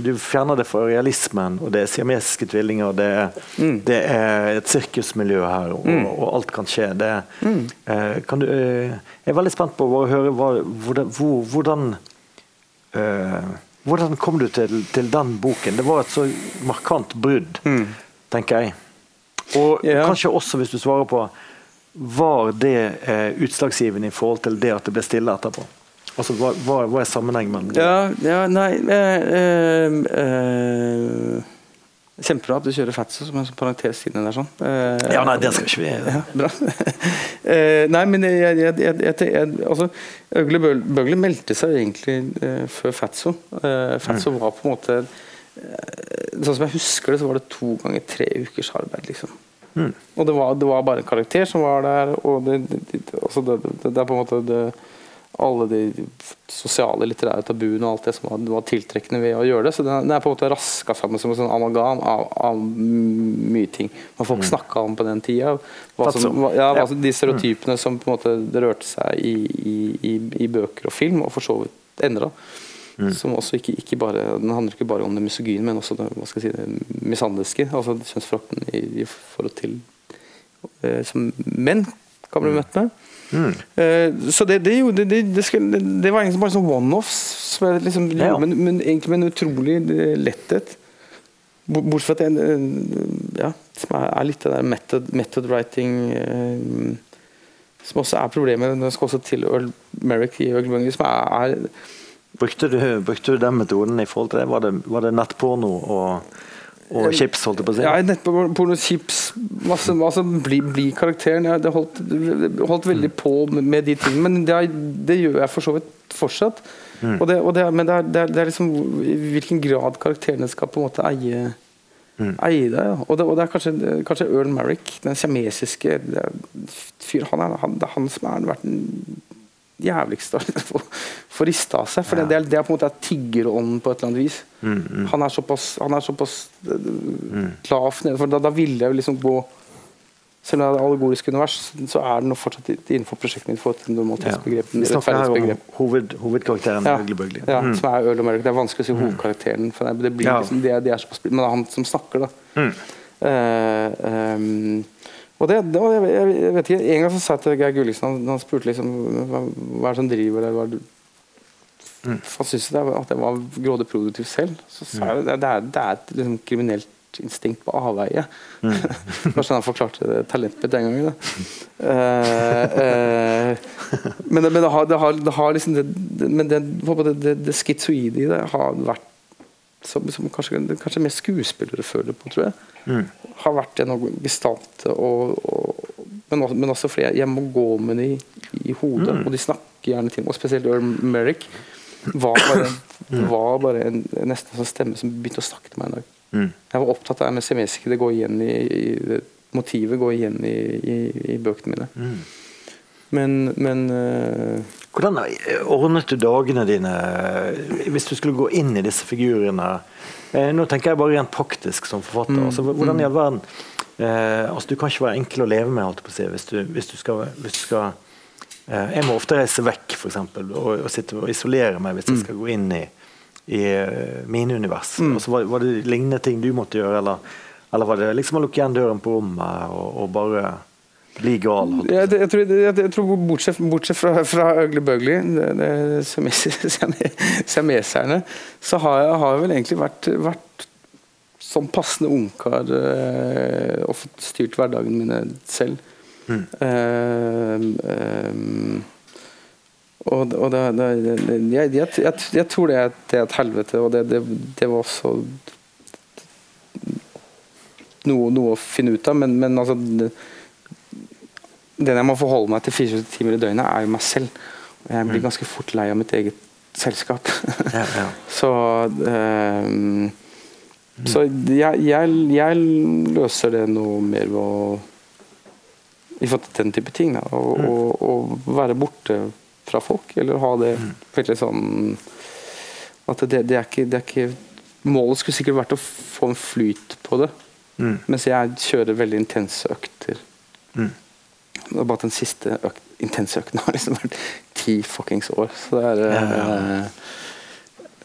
Du fjerner det fra realismen, og det er siamesiske tvillinger, det er, det er et sirkusmiljø her, og, og alt kan skje. Det, eh, kan du, eh, jeg er veldig spent på å høre hva, hvordan, hvor, hvordan eh, hvordan kom du til, til den boken? Det var et så markant brudd, tenker jeg. Og Ja. kanskje også, hvis du svarer på Var det eh, utslagsgivende i forhold til det at det ble stille etterpå? Altså, Hva, hva, hva er sammenhengen mellom det? Ja, ja nei eh, eh, eh, Kjempebra at du kjører Fatso som en parentes inni der. sånn. Eh, Ja, nei, det skal ikke vi Ja, bra. Eh, nei, men jeg, jeg, jeg, jeg, altså, Øgle Bøgle meldte seg egentlig eh, før Fatso. Eh, Fatso var på en måte eh, Sånn som jeg husker det, så var det to ganger tre ukers arbeid. liksom. Og det var, det var bare en karakter som var der, og det, det, det, altså det er på en måte det, alle de sosiale, litterære tabuene og alt det som var, var tiltrekkende ved å gjøre det. Så den, er på en måte raska sammen som en sånn amalgam av, av mye ting man folk Mm. snakka om på den tida. Hva som, hva, ja, altså de stereotypene som på en måte rørte seg i, i, i, i bøker og film, og for så vidt endra. Mm. Som også ikke, ikke bare, Den handler ikke bare om det misogyne, men også det, hva skal jeg si, det mishandliske. Altså kjønnsforakten i, i forhold til eh, som menn kan bli møtt med. Eh, så det, det, gjorde- det, det, skulle, det, det var egentlig bare sånn one-offs, liksom Ja. ja. men, men egentlig med en utrolig eh, letthet. Bortsett fra at jeg eh, ja, som er, litt det der method, method writing Som også er problemet jeg skal også til Earl Merrick i Earl Bungie, som er, er Brukte du, brukte du den metoden i forhold til det? Var det, var det nettporno og, og chips, holdt jeg på å si? Ja, nettporno, chips, masse, masse bli, bli karakteren. Jeg det holdt, holdt veldig på med, de tingene, men det, det, gjør jeg for så vidt fortsatt. Mm. Og det, og det, men det er, det, er, er liksom i hvilken grad karakterene skal på en måte eie mm. eie. Ja. Og, det, og det er kanskje, kanskje Earl Merrick, den siamesiske fyren. Han, han, det er han som har vært den jævligste å få rista av seg. For det, det, er på en måte tiggerånden på et eller annet vis. Mm, mm. Han er såpass, han er såpass mm. lavt nede, for da, da ville jeg liksom gå selv om det er allegorisk univers, så er det nå fortsatt innenfor prosjektet mitt. for et normalitetsbegrep. Ja. Vi snakker her om hoved, hovedkarakteren. Ja, ja mm. som er Earl Mørk. Det er vanskelig å si mm. hovedkarakteren, for det, blir ja. liksom, det, det er såpass, men det er han som snakker. da. Mm. Uh, um, og det, det jeg, jeg, vet ikke, En gang så sa jeg til Geir Gulliksen han, han, spurte liksom hva, hva er det som driver deg. Mm. Han syntes at jeg var grådig produktiv selv. Så sa jeg det, det er, det er et liksom, kriminelt instinkt på avveie. Mm. Kanskje han forklarte talentet mitt den gangen. Uh, uh, men, det, men det, har, det, har, det har liksom det, Men det, det, det schizoide i det har vært som, som kanskje, kanskje mer skuespillere føler på, tror jeg. Mm. Har vært en gestalte, og, og, men, også, men, også, fordi jeg, må gå med dem i, i hodet, mm. og de snakker gjerne til meg. Og spesielt Earl Merrick var bare, mm. var bare en, nesten en sånn stemme som begynte å snakke til meg en dag. Mm. Jeg var opptatt av det semesiske. Det går igjen i, i, motivet går igjen i, i, i bøkene mine. Mm. Men, men uh, Hvordan ordnet du dagene dine hvis du skulle gå inn i disse figurene? Eh, nå tenker jeg bare rent praktisk som forfatter. Mm. Altså, hvordan i all verden eh, altså, Du kan ikke være enkel å leve med si, hvis, du, hvis du skal, hvis du skal eh, Jeg må ofte reise vekk for eksempel, og, og sitte og isolere meg hvis jeg mm. skal gå inn i i mine univers. Mm. Altså, var, var, det lignende ting du måtte gjøre, eller, eller var det liksom å lukke igjen døren på rommet og, og bare bli gal? Jeg, jeg, tror, jeg, jeg, tror, Bortsett, bortsett fra, fra Øgle Bøgli, semeserne, så har jeg, har vel egentlig vært, vært som passende ungkar uh, og fått styrt hverdagen mine selv. Mm. Uh, um, og, og det, det, jeg, jeg, jeg, tror det er, det er, et helvete, og det, det var også noe, noe, å finne ut av. Men, men altså Den jeg må forholde meg til 24 timer i døgnet, er jo meg selv. Og jeg blir mm. ganske fort lei av mitt eget selskap. ja, ja. Så um, Så jeg, jeg, løser det noe mer ved å i forhold til den type ting. Da, og, mm. og, og være borte fra folk, eller ha det mm. veldig sånn At det, det, er ikke, det, er ikke, Målet skulle sikkert vært å få en flyt på det, mm. mens jeg kjører veldig intense økter. Det er bare den siste økt, intense økten har liksom vært ti fuckings år, så det er. Eh,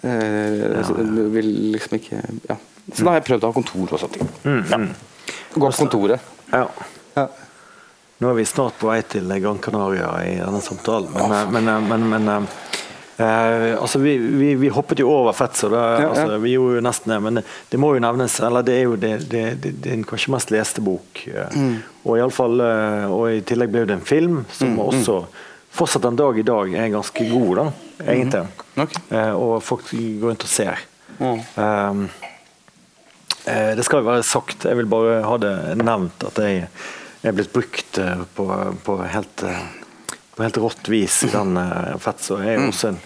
eh, ja. vil liksom ikke Ja. Så da har jeg prøvd å ha kontor og sånt. Mm. Mm. Gå på kontoret. Ja. ja. Nå er vi snart på vei til Gran Canaria i denne samtalen, men, men, eh, men, men eh, altså vi, vi, vi, hoppet jo over Fetzo. Ja, altså, ja. Vi gjorde jo nesten det, men det må jo nevnes eller Det er jo det, det, det, det er kanskje mest leste bok. Mm. Og, i alle fall, og i tillegg ble det en film som mm, mm. også fortsatt en dag i dag er ganske god, da, egentlig. Mm. Okay. Eh, og folk går rundt og ser. Um, eh, det skal jo være sagt, jeg vil bare ha det nevnt at jeg er blitt brukt eh, på, på, helt, eh, på helt rått vis i den uh, Fetzo. Jeg er jo også en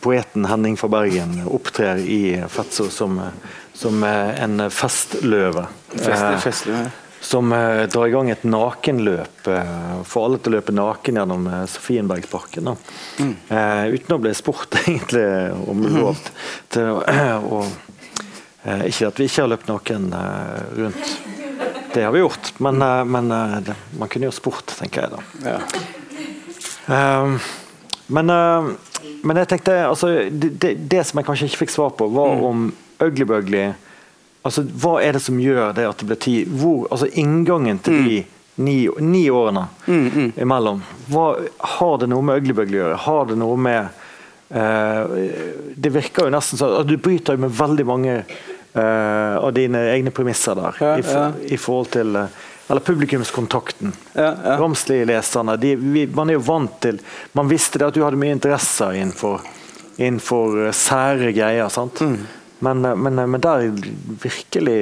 Poeten Henning fra Bergen opptrer i Fetso som, som en festløve. Fest, festløve. Som uh, drar i gang et nakenløp. Uh, får alle til å løpe naken gjennom Sofienbergparken. Mm. uten å bli spurt egentlig om mm. lov til å Ikke at vi ikke har løpt naken rundt det har vi gjort, men, eh, men eh, det, man kunne jo spurt, tenker jeg da. Ja. Men, men, jeg tenkte altså, det, det, som jeg kanskje ikke fikk svar på, var mm. om Ugly Bugly altså, Hva er det som gjør det at det blir tid? Hvor, altså Inngangen til mm. de ni, ni årene mm, mm, imellom, hva, har det noe med Ugly Bugly å gjøre? Har det noe med uh, Det virker jo nesten sånn at du bryter med veldig mange uh, av dine egne premisser der. Ja, i, for, ja. i, forhold til uh, eller publikumskontakten. Ja, ja. Romslige leserne. Man er jo vant til Man visste det at du hadde mye interesser innenfor innenfor eh, sære greier. sant? Men, eh, men, eh, men der virkelig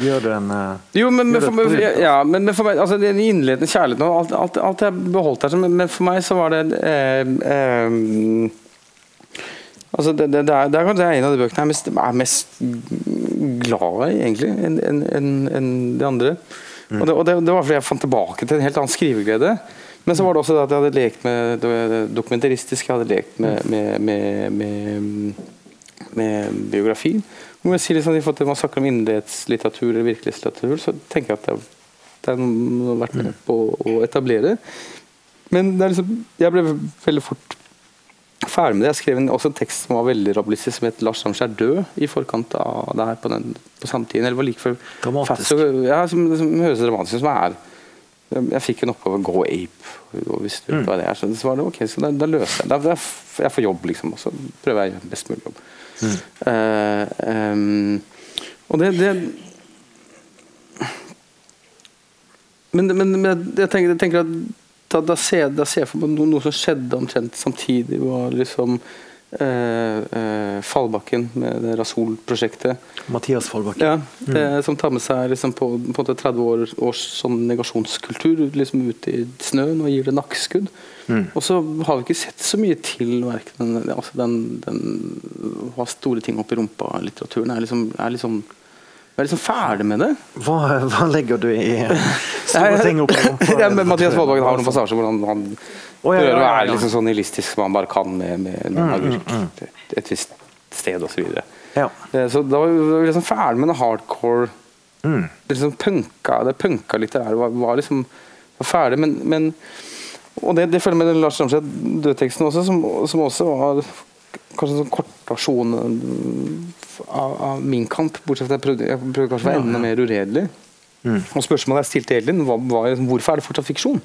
gjør du en Jo, men, for, meg- ja, men, for meg altså, den innledende kjærligheten og alt, alt, alt jeg beholdt her, men, men for meg så var det eh, eh, Altså, det, det, det, er, det er kanskje en av de bøkene jeg er mest, er mest glad i, egentlig, enn en, en, en de andre. Og, det, og det, det var fordi jeg fant tilbake til en helt annen skriveglede. Men så var det også det at jeg hadde lekt med det dokumentaristisk, jeg hadde lekt med, med, med, med, biografi. Om jeg sier liksom, at man snakker om innenrikslitteratur eller virkelighetslitteratur, så tenker jeg at det, det er noe vært med på å etablere. Men det liksom, jeg ble veldig fort ferdig med det. Jeg skrev en, også en tekst som var veldig rablistisk, som het 'Lars Ramskjær død' i forkant av det her på, den, på samtiden. Eller var like før Dramatisk. Ja, som, som høres dramatisk ut som er. Jeg, jeg fikk en oppgave gå ape'. Og hvis du vet hva det er, så, så var det ok, så da, da løser jeg det. Da- da- Jeg får jobb, liksom, og så prøver jeg å gjøre best mulig jobb. Mm. Uh, um, og det, det men, men, men jeg, tenker, jeg tenker at da, da, ser, da ser jeg for meg noe, noe som skjedde omtrent samtidig. var liksom eh, eh, Fallbakken med det Rasol-prosjektet. Mathias Fallbakken. Ja, eh, som tar med seg liksom på, på en 30 år, års sånn negasjonskultur liksom ut i snøen og gir det nakkeskudd. Og så har vi ikke sett så mye til verken den, altså den, den ha store ting opp i rumpa-litteraturen. er liksom, er liksom jeg er liksom ferdig med det. Hva, hva legger du i store ting opp ja, men Mathias Vollvågen har noen passasjer hvor han, han oh, ja, ja, ja, være liksom så nihilistisk som han bare kan med, med, med agurk et, et visst sted osv. Ja. Eh, Så da var vi liksom ferdig med det hardcore Mm. Det liksom punka, det punka litterære var, var liksom var ferdig, men, men Og det, det følger med den Lars Ramseth dødteksten også, som, som også var kanskje en sånn kortversjon av, av min kamp, bortsett fra at jeg prøvde, jeg prøvde kanskje å være enda mer uredelig. Og spørsmålet jeg stilte Elin, var, var liksom, hvorfor er det fortsatt fiksjon?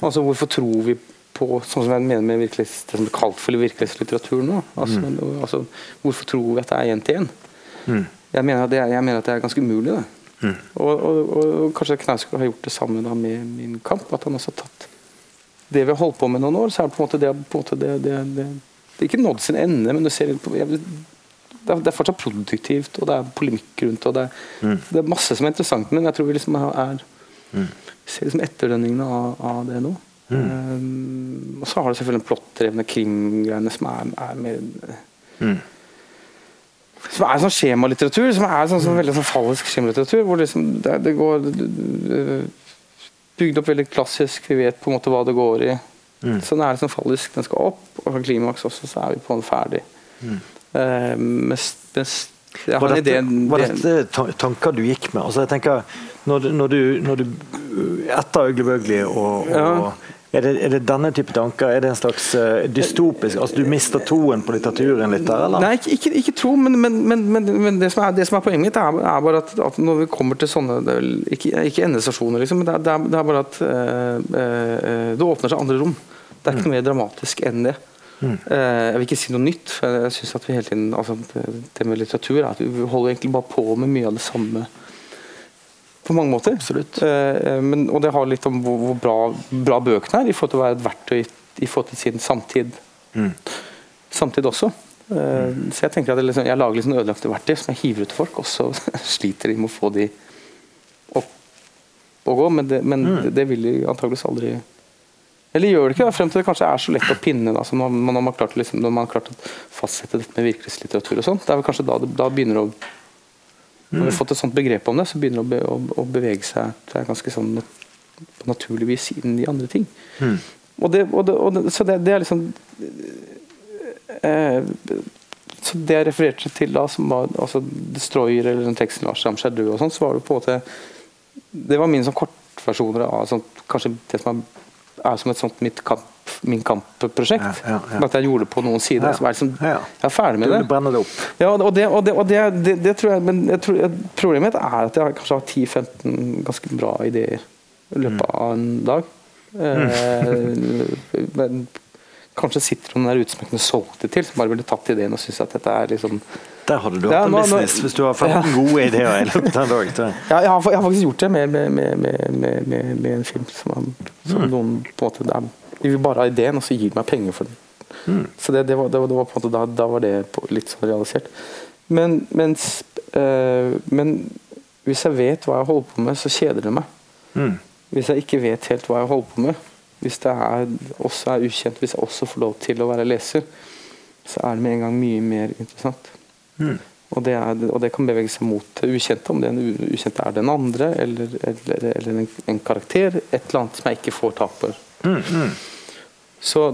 Altså Hvorfor tror vi på sånn som jeg mener med det som blir kalt for virkelighetslitteratur nå? Altså, altså, hvorfor tror vi at det er én til én? Jeg, mener at det er- jeg mener at det er ganske umulig. det. Og, og, og, og kanskje Knausgård har gjort det samme da med min kamp. At han også har tatt det vi har holdt på med noen år, så er det på en måte det, på en måte det, det, det, det er ikke nådd sin ende, men du ser på, jeg, det, er, fortsatt produktivt, og det er polemikk rundt og det, er- det er masse som er interessant, men jeg tror vi liksom er vi ser liksom etterdønningene av, av det nå. Um, og så har du selvfølgelig den plottdrevne krimgreiene som er, er mer som er sånn skjemalitteratur, som er sånn, sånn veldig sånn fallisk skjemalitteratur. Hvor liksom det, det går Bygd opp veldig klassisk, vi vet på en måte hva det går i. Så den er liksom fallisk, den skal opp, og fra klimaks også, så er vi på en ferdig. Eh, mens, mens ja, Var dette, ideen, var dette tanker du gikk med? Altså jeg tenker, Når når du, når du Etter Øgli Bøgli og, og Ja. er, det, er det denne type tanker? Er det en slags eh, dystopisk Altså Du mister troen på litteraturen litt der, eller? Nei, ikke, ikke, ikke tro, men, men, men, men, det, som er, det som er poenget mitt, er, er bare at, at når vi kommer til sånne Ikke, ikke endestasjoner, liksom, men det er, det er, er bare at øh, øh, det åpner seg andre rom. Det er ikke noe mer dramatisk enn det. Eh, jeg vil ikke si noe nytt, for jeg synes at vi hele tiden altså, det, med litteratur er at vi holder egentlig bare på med mye av det samme. På mange måter. Absolutt. Eh, eh, men, og det har litt om hvor, hvor bra, bra bøkene er i forhold til å være et verktøy i forhold til sin samtid. Samtid også. Mm. Så jeg tenker at liksom, jeg lager sånn ødelagte verktøy som jeg hiver ut til folk, og så sliter de med å få de opp og gå, men det, men det, det vil de antageligvis aldri Eller gjør det ikke, det, frem til det kanskje er så lett å pinne. Da, når, man, har klart, liksom, når man har klart å fastsette dette med virkelighetslitteratur og sånn. det er vel kanskje da det da begynner å Når vi har fått et sånt begrep om det, så begynner det å, be, å, å bevege seg det er ganske sånn nat- naturligvis inn i andre ting. Og det, og det, og det, så det, det er liksom eh, så Det jeg refererte til da, som var altså Destroyer eller den teksten Lars Ramskjær død og sånn, så var det på en måte Det var mine sånn kortversjoner av sånn, kanskje det som er, er som et sånt mitt kamp, Min Kamp-prosjekt. Ja, ja. At jeg gjorde det på noen sider. Ja. Så jeg, liksom, jeg er ferdig med det. Du det opp? Ja, og det, og det, og det, det, det tror jeg Men jeg tror, problemet mitt er at jeg kanskje har 10-15 ganske bra ideer i løpet av en dag. Eh, men kanskje sitter noen der ute som jeg kunne solgt det til, som bare ville tatt ideen og syns at dette er liksom Der hadde du hatt en business, hvis du har 15 gode ideer i løpet av en dag. ja, jeg, har, faktisk gjort det med, med, med, med, en film som, har- som noen på en måte det er, De vil bare ha ideen, og så gir de meg penger for den. Så det, det, var, det, var, det var på en måte da, da var det litt sånn realisert. Men, mens, øh, men hvis jeg vet hva jeg holder på med, så kjeder det meg. Mm. Hvis jeg ikke vet helt hva jeg holder på med, hvis det er, også er ukjent, hvis jeg også får lov til å være leser, så er det med en gang mye mer interessant. Mm. Og, det er, og det kan bevege seg mot det ukjente, om det u- ukjente er den andre, eller, eller, eller en, en karakter. Et eller annet som jeg ikke får tak på. Mm, mm. Så,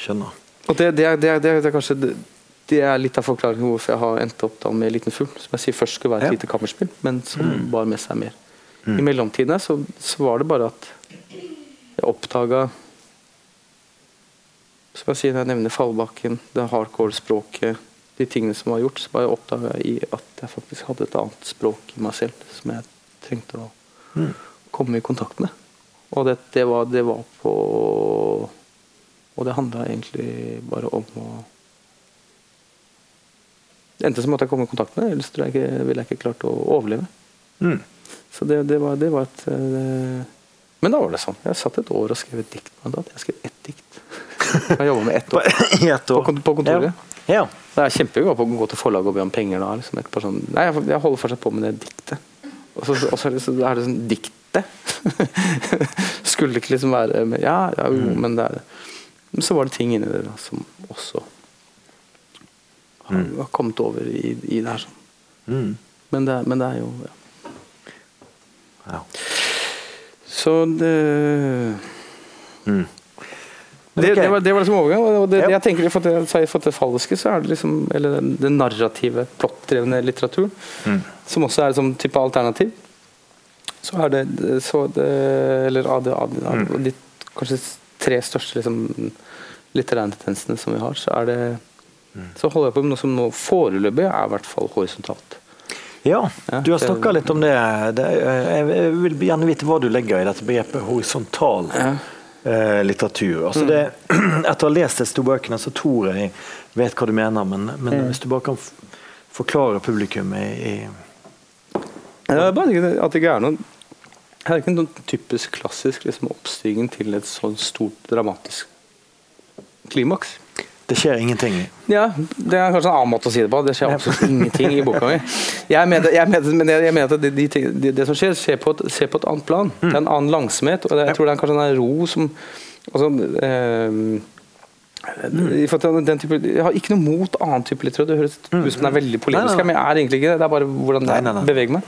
Skjønner. og det, det, er, det, er, det, er, det er kanskje det, er litt av forklaringen hvorfor jeg har endt opp med 'Liten fugl', som jeg sier først skulle være et Ja. lite kammerspill, men som bar med seg mer. I mellomtiden så, så var det bare at jeg oppdaga Som jeg sier når jeg nevner Fallbakken, det hardcore-språket, de tingene som var gjort, så bare oppdaga jeg i at jeg faktisk hadde et annet språk i meg selv som jeg trengte å komme i kontakt med. Og det, det, var, det var på Og det handla egentlig bare om å Det endte som at jeg kom i kontakt med det, ellers tror jeg ikke, ville jeg ikke klart å overleve. Mm. Så det, det, var, det var et eh, Men da var det sånn. Jeg satt et år og skrev et dikt. med det. Jeg skrev ett dikt. Jeg jobba med ett år. På kont- på kontoret. Ja. Det er på å gå til forlaget og be om penger da. Liksom, sånn, nei, jeg, jeg holder fortsatt på med det diktet. Og så, og så er det, så er det sånn Diktet? Skulle det ikke liksom være Ja, ja jo, Mm. men det er. Men så var det ting inni det da, som også har, Mm. har kommet over i, i det her. Sånn. Mm. Men, det, men det er jo ja. ja. Så det Mm. Det, okay. det, var, det var liksom overgang. Det, Ja. jeg tenker For at jeg har fått det falske, så er det liksom Eller den, den narrative, plottdrevne litteraturen, Mm. som også er som type alternativ. Så er det, så det Eller av, av Mm. de kanskje tre største liksom, litterære tendensene som vi har, så er det Mm. Så holder jeg på med noe som nå foreløpig er i hvert fall horisontalt. Ja, du har snakka litt om det. jeg vil gjerne vite hva du legger i dette begrepet horisontal Ja. Eh, litteratur. Altså det, etter å ha lest disse to bøkene, så tror jeg vet hva du mener, men, men hvis du bare kan forklare publikum i, i Ja, Det er ikke at det ikke er noen Det er ikke noen typisk klassisk liksom, oppstigning til et sånn stort dramatisk klimaks. Det skjer ingenting. Ja, det er kanskje en annen måte å si det på. Det skjer absolutt ingenting i boka mi. Jeg mener, jeg mener, men jeg, mener at det, de, ting- det, det som skjer, skjer på, et, skjer på et annet plan. Det er en annen langsomhet. Og det, jeg tror det er kanskje en ro som altså, eh, den type, jeg har ikke noe mot annen type litteratur. Det høres ut som det er veldig polemisk, Nei, nei, nei. men jeg er egentlig ikke det. Det er bare hvordan jeg beveger meg.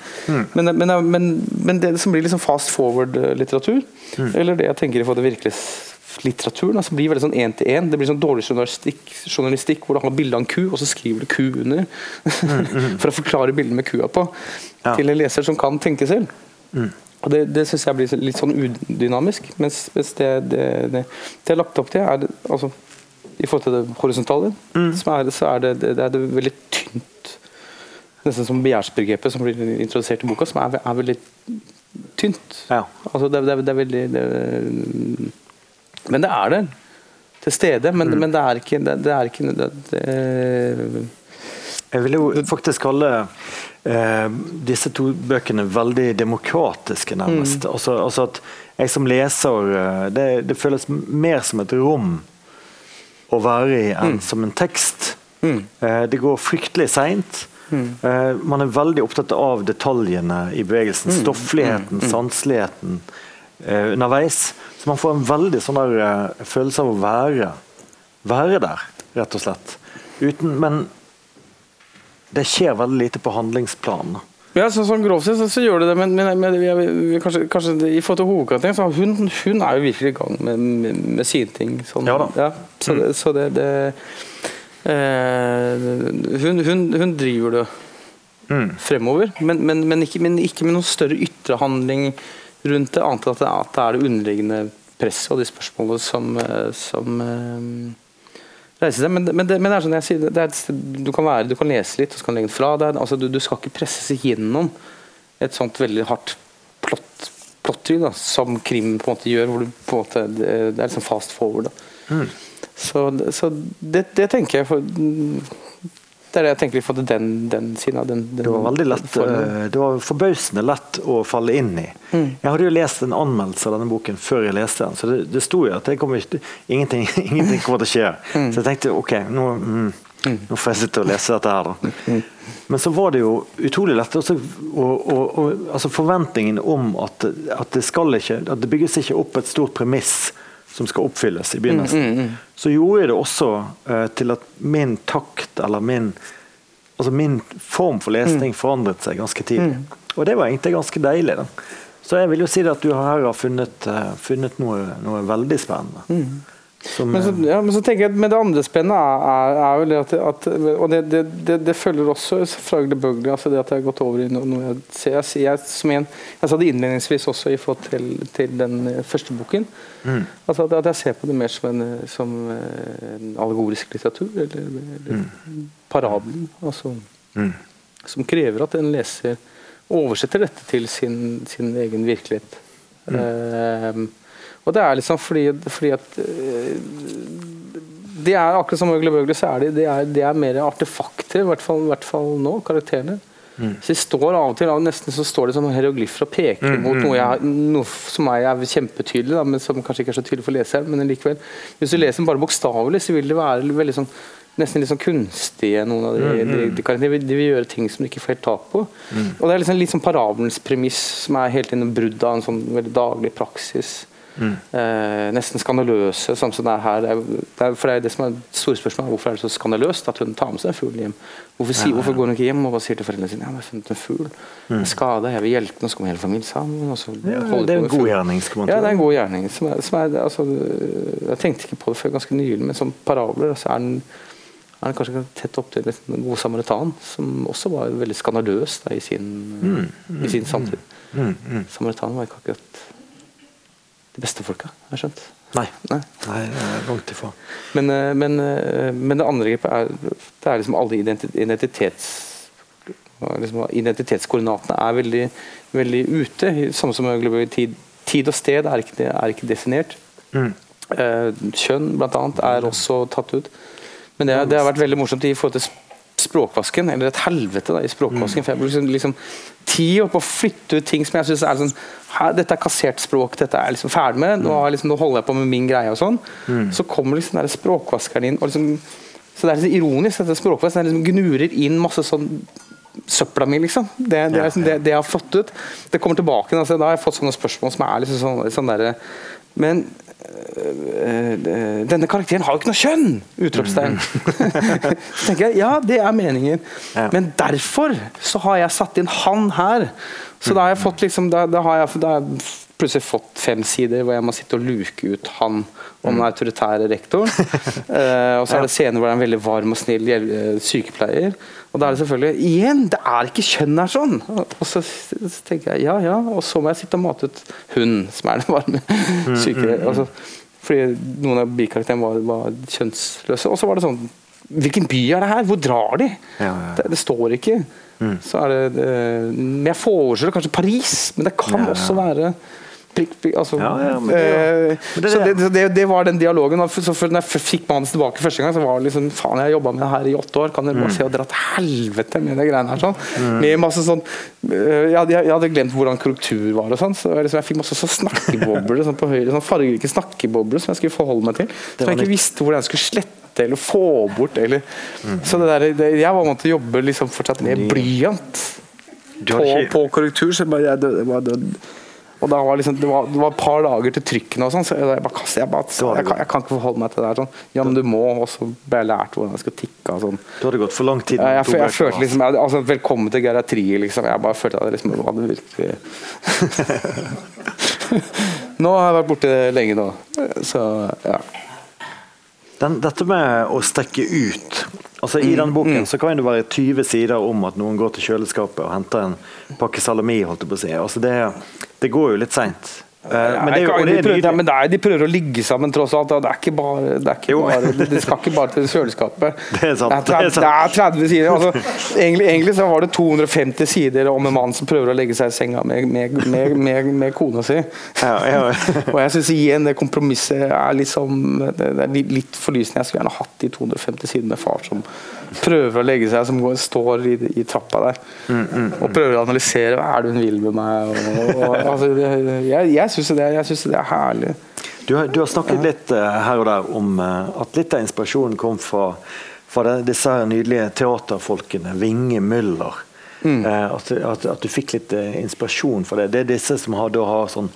Men, men, men, men det som blir liksom fast forward-litteratur, eller det jeg tenker i forhold til virkelighetslitteraturen, altså blir veldig sånn én til én. Det blir sånn dårlig journalistikk, journalistikk hvor du har bilde av en ku, og så skriver du ku under. For å forklare bildet med kua på. Ja. Til en leser som kan tenke selv. Og Det, det syns jeg blir litt sånn udynamisk. Mens, mens det, det, det, jeg har lagt opp til, er det, altså, i forhold til det horisontale, som er, så er det, det, er det veldig tynt Nesten som begjærsbegrepet som blir introdusert i boka, som er, er veldig tynt. Ja. Altså, det, er veldig Men det er der. Til stede, men, men det er ikke Det, det er ikke det, det, Jeg vil jo faktisk kalle eh, disse to bøkene veldig demokratiske, nærmest. Altså, altså at jeg som leser eh, det, det føles mer som et rom å være i enn som en tekst. Eh, det går fryktelig seint. Eh, man er veldig opptatt av detaljene i bevegelsen. Stoffligheten, sanseligheten eh, underveis. Så man får en veldig sånn der, eh, følelse av å være, være der, rett og slett. Uten, men det skjer veldig lite på handlingsplanen. Ja, så, sånn grovt sett så, så gjør det det, men, men, men vi, kanskje, kanskje i forhold til hovedkarakteren, så hun, hun er jo virkelig i gang med, med, med sine ting. Sånn, Ja da. så, det, så det, det eh, hun, hun, hun driver det fremover, men, men, men, ikke, men ikke med noen større ytre handling rundt det, annet enn at det, er det underliggende presset og de spørsmålene som, eh, som eh, reiser seg. Men, men, det, men det er sånn jeg sier, det er et sted du kan, være, du kan lese litt og så kan legge den fra deg. Altså, du, du skal ikke presses gjennom et sånt veldig hardt plott, plottrykk da, som krim på en måte gjør. hvor du på en måte, Det, det er liksom fast forward. Da. Så, så det, det tenker jeg for Det er det jeg tenker litt på den, den siden av den, den Det var veldig lett, eh, det var forbausende lett å falle inn i. Mm. Jeg hadde jo lest en anmeldelse av denne boken før jeg leste den, så det, det sto jo at det kommer ikke, ingenting, ingenting kommer til å skje. Mm. Så jeg tenkte ok, nå, mm, nå får jeg sitte og lese dette her, da. Mm. Men så var det jo utrolig lett. Også, og, og, og, altså forventningen om at, at, det skal ikke, at det bygges ikke opp et stort premiss som skal oppfylles i begynnelsen. Så gjorde det også uh, til at min takt, eller min altså min form for lesning forandret seg ganske tidlig. Og det var egentlig ganske deilig. Da. Så jeg vil jo si at du her har funnet, uh, funnet noe, noe veldig spennende. Som, Men så, ja, men så tenker jeg at med det andre spennende er, er, jo det at, at Og det, det, det, det følger også fra Glebugli, altså det at jeg har gått over i no- noe jeg ser. Jeg, jeg, som en, jeg sa det innledningsvis også i forhold til, til den eh, første boken. Altså at, at jeg ser på det mer som en, eh, som eh, en allegorisk litteratur, eller, eller parabelen. Altså, Som krever at en leser oversetter dette til sin, sin egen virkelighet. Eh, og det er liksom fordi, fordi at eh, Det er akkurat som Øgle Bøgle, så er det, det, er, de er mer artefakter, i hvert fall, i hvert fall nå, karakterene. Så de står av og til, nesten så står det som hieroglyfer og peker mot noe, jeg, noe som er, er kjempetydelig, da, men som kanskje ikke er så tydelig for leseren. Men likevel, hvis du leser bare bokstavelig, så vil det være veldig sånn Nesten litt sånn kunstige, noen av de, de, de, karakterene. de, vil- de vil gjøre ting som de ikke får helt tak på. Og det er liksom litt sånn parabelens premiss, som er helt innom brudd av en sånn veldig daglig praksis. Eh, nesten skandaløse, sånn som det er her. Det er, det er, for det er det som er store spørsmålet. Hvorfor er det så skandaløst at hun tar med seg en fugl hjem? Hvorfor, sier, hvorfor går hun ikke hjem og bare sier til foreldrene sine ja, jeg har funnet en fugl, Mm. skada, jeg vil hjelpe den, så kommer hele familien sammen. Og så ja, det er en god gjerning. skal man Ja, det er en god gjerning. Som er, som er, altså, jeg tenkte ikke på det før ganske nylig, men som parabler så er den, er den kanskje tett opp til den gode samaritan, som også var veldig skandaløs da, i, sin, i sin samtid. Samaritanen var ikke akkurat de beste folka, har jeg skjønt. Nei. Nei. Nei, langt ifra. Men, eh, men, eh, men det andre grepet er, det er liksom alle identitets liksom, identitetskoordinatene er veldig, veldig ute. Samme som tid, tid og sted er ikke, er ikke definert. Mm. kjønn blant annet er også tatt ut. Men det, det har vært veldig morsomt i forhold til språkvasken, eller et helvete da, i språkvasken. for jeg liksom, liksom tid på å flytte ut ting som jeg syns er sånn her, Dette er kassert språk, dette er jeg liksom ferdig med. Nå, liksom, nå holder jeg på med min greie og sånn. Så kommer liksom den språkvaskeren inn og liksom Så det er liksom ironisk, dette språkvaskeren liksom gnurer inn masse sånn søpla mi, liksom. Det, det, liksom det, det jeg har fått ut. Det kommer tilbake. Altså, da har jeg fått sånne spørsmål som er liksom sånn, sånn derre Men øh, øh, denne karakteren har jo ikke noe kjønn! Utropstegn. så tenker jeg ja, det er meningen. Ja. Men derfor så har jeg satt inn han her. Så da har jeg fått liksom da, da har jeg, da plutselig fått fem sider hvor jeg må sitte og luke ut han om den autoritære rektoren. uh, og så er det scener hvor det er en veldig varm og snill eh, sykepleier. Og da er det selvfølgelig Igjen! Det er ikke kjønn her sånn! Og så, så, tenker jeg ja, ja. Og så må jeg sitte og mate ut hun som er den varme syke. Altså, fordi noen av bikarakterene var, var kjønnsløse. Og så var det sånn Hvilken by er det her? Hvor drar de? Ja, ja. Det, det står ikke. Så er det, men jeg foreslår kanskje Paris, men det kan Ja, også være prikk, prikk, altså, Ja, ja, det eh, det så det. det, det, det var den dialogen. Så for når jeg fikk mannen tilbake første gang, så var det liksom Faen, jeg har jobba med det her i åtte år. Kan dere Mm. bare se og dra til helvete med de greiene her? sånn Med masse sånn eh, jeg, hadde, jeg hadde glemt hvordan korrektur var og sånn. Så jeg liksom, jeg fikk masse sånn snakkebobler sånn på høyre, sånn fargerike snakkebobler som jeg skulle forholde meg til. Som jeg ikke visste hvordan jeg skulle slette eller få bort. Eller, Mm. Så det der, det, jeg var å jobbe liksom fortsatt med blyant på, på korrektur. Så bare, jeg, det, var, og da var liksom, det, var, det var et par dager til trykkene, og sånn, så jeg, bare kastet, jeg, bare, så, jeg, kan, jeg kan ikke forholde meg til det. Sånn. Ja, men du må. Og så ble jeg lært hvordan jeg skal tikke. Sånn. Du hadde gått for lang tid. Jeg, jeg, jeg, følte liksom altså, Velkommen til geriatriet, liksom. Jeg bare følte at jeg liksom hadde virkelig Nå har jeg vært borte lenge nå, så ja. Den, dette med å strekke ut altså I den boken så kan det være 20 sider om at noen går til kjøleskapet og henter en pakke salami. holdt jeg på å si. Altså det, det går jo litt seint. Eh, men det jo det de, er prøver, ja, men er, de prøver å ligge sammen, tross alt. Det er ikke bare, det, ikke bare, det, skal ikke bare til kjøleskapet. Det er sant, Det er 30, det er sant. det er 30 sider. Altså, egentlig, egentlig så var det 250 sider om en mann som prøver å legge seg i senga med, med, med, med, kona si. Ja. Og jeg syns igjen det kompromisset er liksom er litt, forlysende. Jeg skulle gjerne hatt de 250 sidene med far som prøver å legge seg, som går, står i, i trappa der. Og prøver å analysere hva er det hun vil med meg. Og, og, altså, jeg, jeg jeg syns det, det er herlig. Du, har- du har snakket litt eh, her og der om eh, at litt av inspirasjonen kom fra, fra disse nydelige teaterfolkene, Vinge Müller. Eh, at, at, at du fikk litt inspirasjon fra det. Det er disse som har, da har sånn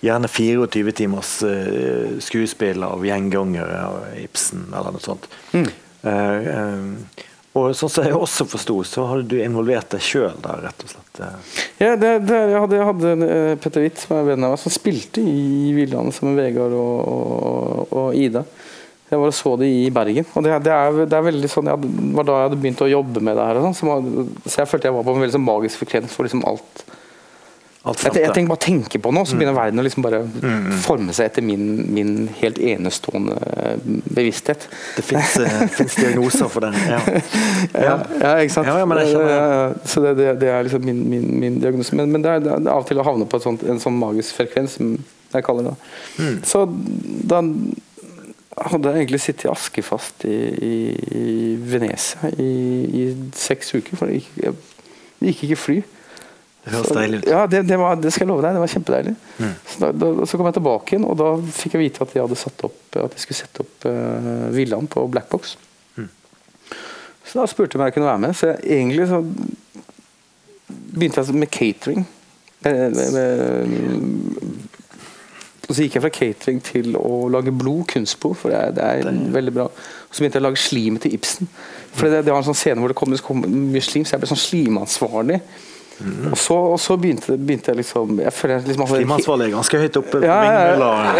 gjerne 24 timers skuespill av gjengangere av Ibsen eller noe sånt. Eh, eh, og sånn som jeg også forsto, så hadde du involvert deg sjøl der, rett og slett. Ja, det, det, jeg hadde, hadde eh, Petter Witt, som er venn av meg, som spilte i Villane sammen med Vegard og, og, og Ida. Jeg var og så det i Bergen. og det, det, er, er veldig sånn, jeg var da jeg hadde begynt å jobbe med det her. Sånn, så, jeg følte jeg var på en veldig sånn magisk frekvens for liksom alt. Jeg, jeg tenker bare tenke på noe, så begynner verden å liksom bare forme seg etter min, min helt enestående eh, bevissthet. Det fins diagnoser for den. Ja. Ja, ja, ikke sant? Ja, ja, ja. Så det, det, det er liksom min, min, min diagnose. Men, men det, er, det av og til å havne på sånt, en sånn magisk frekvens, som jeg kaller det. Mm. Så da hadde jeg egentlig sittet askefast i, i, i Venezia i, i seks uker, for det gikk, jeg, gikk ikke fly. Det høres deilig ut. Mm. Ja, det, det, var, det skal jeg love deg. Det var kjempedeilig. Så, da, da, så kom jeg tilbake igjen, og da fikk jeg vite at de hadde satt opp At de skulle sette opp uh, villaen på Blackbox. Mm. Så da spurte de om jeg kunne være med. Så jeg, egentlig så begynte jeg med catering. Med, med- med- Og så gikk jeg fra catering til å lage blod, kunstblod, for det er, det er veldig bra. Og så begynte jeg å lage slimet til Ibsen. For det, det var en sånn scene hvor det kom, kom mye slim, så jeg ble sånn slimansvarlig. Og så, og så begynte, begynte jeg liksom Jeg føler liksom hadde- Klimaansvarlig er ganske høyt oppe. ja, ja,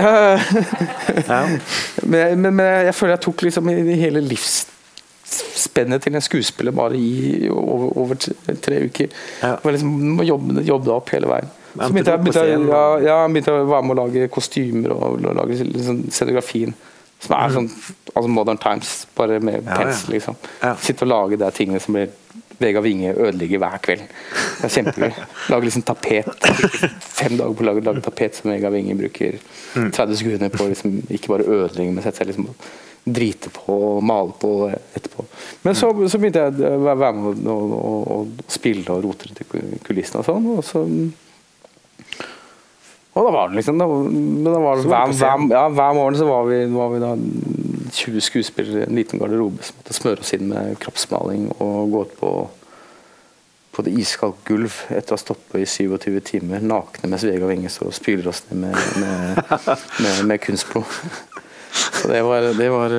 ja. Men, men, men jeg føler jeg tok liksom hele livsspennet til en skuespiller bare i over, over tre, uker. Ja. Det liksom jobbe, jobbe opp hele veien. Så begynte jeg, begynte, jeg, ja, ja, begynte å være med å lage kostymer og og lage liksom scenografien. Som er sånn altså Modern Times, bare med Mm. Ja, pensel. liksom. Sitte og lage de tingene som blir Vegard Winge ødelegger hver kveld. Det er kjempegøy. Lager liksom tapet. Fem dager på å lage, lage tapet som Vegard Winge bruker Mm. 30 sekunder på liksom, ikke bare ødelegge, men sette seg liksom drite på og male på etterpå. Men så, så begynte jeg å være med og, og, og spille og rote rundt i kulissene og sånn. Og så og da var det liksom da, men da var det, hver, hver, ja, hver morgen så var vi, var vi da 20 skuespillere i en liten garderobe som måtte smøre oss inn med kroppsmaling og gå ut på på det iskaldt gulv etter å ha stått på i 27 timer nakne mens Vegard Winge står og spyler oss ned med, med, med, med kunstblod. Så det var, det var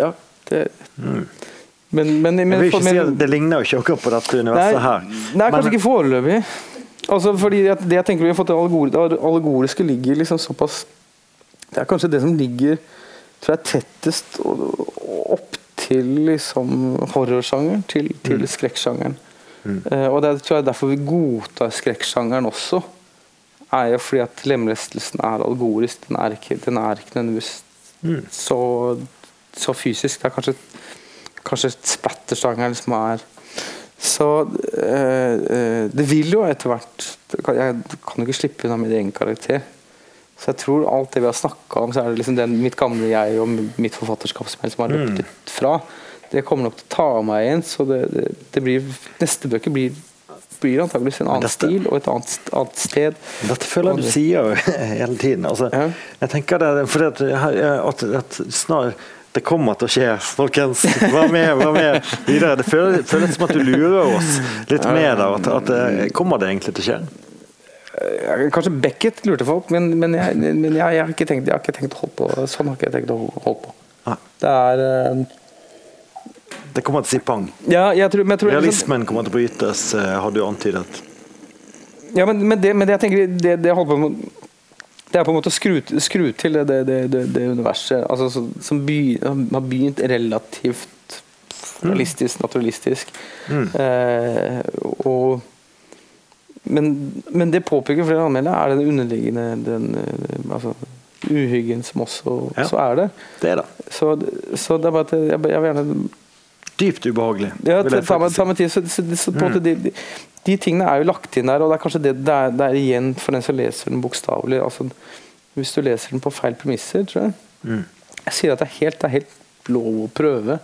Ja. Det, men, men, men, Jeg vil ikke si at Det ligner jo ikke akkurat på dette universet her. Nei, kanskje ikke foreløpig. Altså, fordi at det jeg tenker vi har fått det allegori- det allegoriske ligger liksom såpass Det er kanskje det som ligger tror jeg, tettest opp til liksom horrorsjangeren, til, til skrekksjangeren. Eh, og det er, tror jeg derfor vi godtar skrekksjangeren også. Er jo fordi at lemlestelsen er allegorisk. Den er ikke, den er ikke nødvendigvis så, så fysisk. Det er kanskje, kanskje spattersjangeren som er så eh, eh, det vil jo etter hvert Jeg kan jo ikke slippe unna min egen karakter. Så jeg tror alt det vi har snakka om, så er det liksom den, mitt gamle jeg og mitt forfatterskap som jeg liksom har løpt litt fra. Det kommer nok til å ta meg igjen. Så det, det, det blir, neste bøker blir, blir antakeligvis en annen dette- stil og et annet, annet sted. Dette føler jeg du sier jo hele tiden. Altså, Ja. Jeg tenker det, fordi at, at, at snart det kommer til å skje, folkens. Vær med, vær med videre. Det føles, føles som at du lurer oss litt med der. At, at, kommer det egentlig til å skje? Eh, Kanskje Beckett lurte folk, men, men, jeg, men jeg, jeg, har ikke tenkt, jeg har ikke tenkt å holde på sånn. har ikke jeg tenkt å holde på. Det er eh, Det kommer til å si pang. Ja, jeg tror, men jeg tror Realismen kommer til å brytes, eh, har du antydet. Ja, men, men, det, men det jeg tenker det, det, holder på med, det er på en måte å skru, skru til det, det, det, det, det universet altså, som, by, har begynt relativt realistisk, naturalistisk. Eh, og men, men det påpeker flere anmeldere, er den underliggende den, eh, altså, uhyggen som også, Ja. også er der. Det er det. Så, så det er bare at jeg, jeg vil gjerne Dypt ubehagelig. ja, ta, ta, ta meg tid. Så, så, så, måte, de, de, de tingene er jo lagt inn der, og det er kanskje det det er, det er igjen for den som leser den bokstavelig. Altså, hvis du leser den på feil premisser, tror jeg. Mm. Jeg sier at det er helt, det er helt lov å prøve,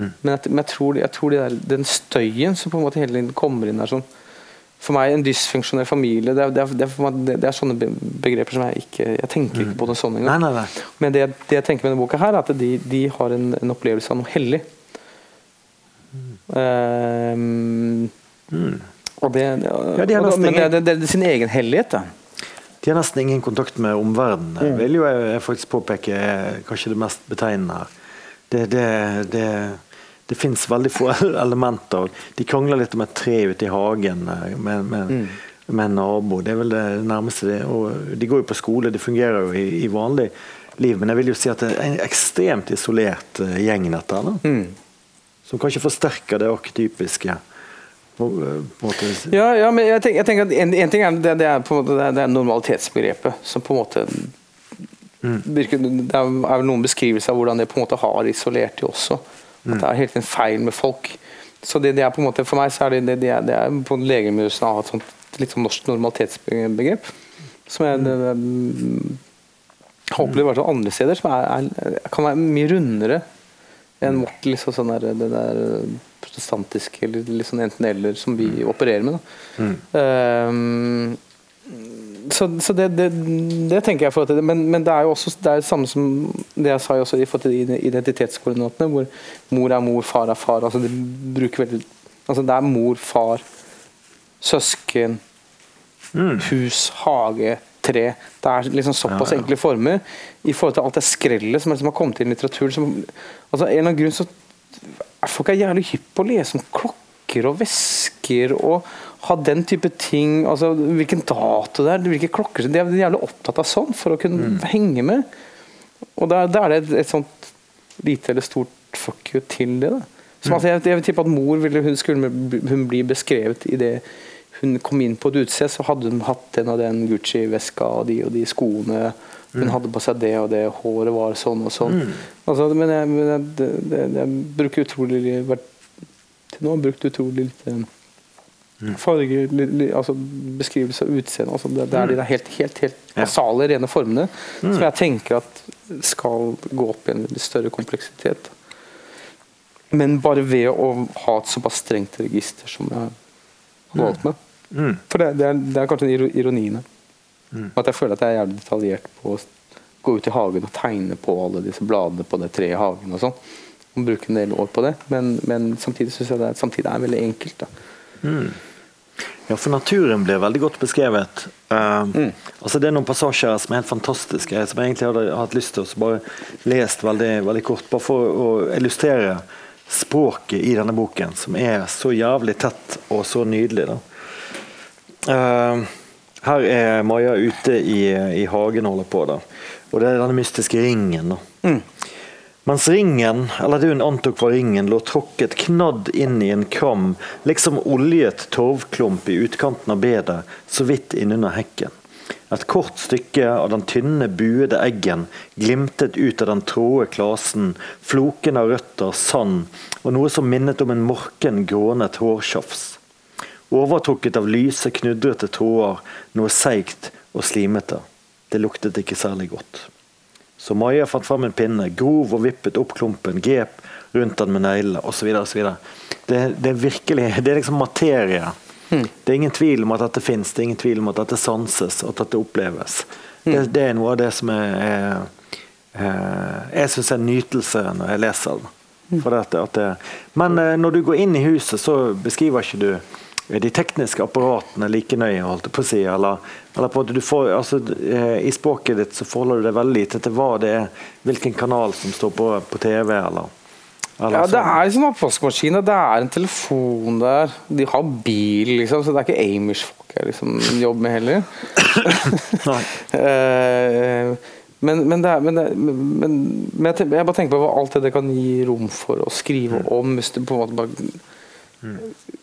Mm. men, at, men jeg tror, jeg tror de der, den støyen som på en måte hele tiden kommer inn der sånn For meg en dysfunksjonell familie, det er, det det er, sånne begreper som jeg ikke Jeg tenker ikke på det sånn engang. nei, nei. Men det, jeg tenker med denne boka, her er at de, de har en, en opplevelse av noe hellig. Ehm, og det, Ja, de og men det, det, er sin egen hellighet. Da. De har nesten ingen kontakt med omverdenen. Mm. vil jo jeg, jeg faktisk påpeke er kanskje det mest betegnende her. Det, det, det, det fins veldig få elementer. De krangler litt om et tre ute i hagen eh, med, med, Mm. med en nabo. Det er vel det nærmeste. Det. Og de går jo på skole, det fungerer jo i, i vanlig liv. Men jeg vil jo si at det er en ekstremt isolert eh, gjeng, dette. Mm. Som kanskje forsterker det arketypiske. På, på. Ja, ja, men jeg tenker, jeg tenker at en, en ting er, det, det er på en måte det er, det er normalitetsbegrepet som på en måte virker, Det er vel noen beskrivelser av hvordan det på en måte har isolert de også. At det er helt en feil med folk. Så det, det er på en måte For meg så er det det, det er, på legemusen å ha et sånt litt sånn norsk normalitetsbegrep. Som jeg det, har opplevd i hvert fall andre steder, som er, er, kan være mye rundere enn vårt liksom sånn der, det der protestantiske eller sånn enten-eller som vi opererer med. Da. Um, så så det, det, det tenker jeg forhold til det. Men, men det er jo også det er samme som det jeg sa også i forhold til identitetskoordinatene, hvor mor er mor, far er far. altså Det bruker veldig altså det er mor, far, søsken, hus, hage, tre. Det er liksom såpass Ja, ja. enkle former i forhold til alt det skrellet som, liksom har kommet inn i litteraturen. Som, altså en eller annen grunn så folk er jævlig hypp på å lese om klokker og vesker og ha den type ting. altså Hvilken dato det er, hvilke klokker De er jævlig opptatt av sånn for å kunne henge med. Og da, da er det et, et sånt lite eller stort fuck you til det. da. Som, altså, jeg, jeg vil tippe at mor ville hun skulle hun bli beskrevet i det hun kom inn på et utested, så hadde hun hatt den og den Gucci-veska og de og de skoene. Hun hadde på seg det og det, håret var sånn og sånn. Altså, men jeg, men jeg, det, det, jeg bruker utrolig vært, Til nå har jeg brukt utrolig lite farger, li, li, altså beskrivelse av utseende. Altså det, det er de der helt, helt, helt Ja. basale, rene formene som jeg tenker at skal gå opp i en større kompleksitet. Men bare ved å ha et såpass strengt register som jeg har valgt med. Mm. For det, det, er, det er kanskje en ironi ironien her. At jeg føler at jeg er jævlig detaljert på å gå ut i hagen og tegne på alle disse bladene på det treet i hagen og sånn. Og bruke en del år på det. Men, men samtidig syns jeg det er, samtidig er veldig enkelt. da. Ja, for naturen blir veldig godt beskrevet. Um, altså Det er noen passasjer som er helt fantastiske, som jeg egentlig hadde hatt lyst til å bare lest veldig, veldig kort. Bare for å illustrere språket i denne boken, som er så jævlig tett og så nydelig. da. Um, her er Maja ute i, i hagen og holder på, da. og det er denne mystiske ringen. da. Mens ringen, eller det hun antok var ringen, lå tråkket knadd inn i en kram, liksom oljet torvklump i utkanten av bedet, så vidt innunder hekken. Et kort stykke av den tynne, buede eggen glimtet ut av den tråde klasen, floken av røtter, sand og noe som minnet om en morken, grånet hårtjafs. Overtrukket av lyse, knudrete tråder, noe seigt og slimete. Det luktet ikke særlig godt. Så Maja fant fram en pinne, grov og vippet opp klumpen, grep rundt den med neglene osv. Det, det er virkelig Det er liksom materie. Det er ingen tvil om at dette fins, det er ingen tvil om at dette sanses, at dette oppleves. Det, det er noe av det som er, er, er Jeg syns er en nytelse når jeg leser det. For det, at det, men eh, når du går inn i huset, så beskriver ikke du de tekniske apparatene like nøye, holdt jeg på å si. Eller, eller på at du får, altså, eh, I språket ditt så forholder du deg veldig lite til hva det er, hvilken kanal som står på, på TV. eller, Ja, det er liksom oppvaskmaskin, det er en telefon der. De har bil, liksom, så det er ikke Amish-folk jeg liksom jobber med heller. Eh, men, men, det er, men, det, men, men jeg, jeg bare tenker på hva alt det det kan gi rom for å skrive om. Hvis du på en måte bare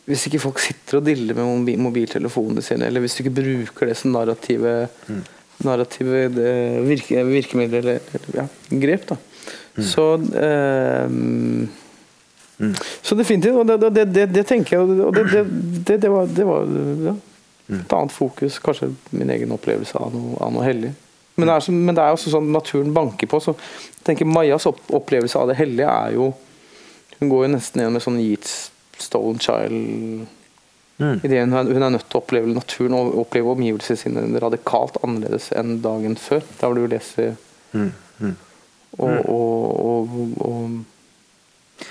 Hvis ikke folk sitter og diller med mobiltelefonene sine, eller hvis du ikke bruker det som narrative, narrative det, virke, virkemiddel eller, ja, grep, da. Så eh, Så definitivt. Og det, det, det, det tenker jeg Og det, det, det, det var, det var ja, et annet fokus. Kanskje min egen opplevelse av noe, av noe hellig. Men er, men det er også sånn naturen banker på. Så jeg tenker Majas opplevelse av det hellige er jo Hun går jo nesten gjennom et sånn Stolen Child Mm. Hun er, hun er nødt til å oppleve naturen og oppleve omgivelsene sine radikalt annerledes enn dagen før. Der hvor du leser Mm. Mm. og, og, og, og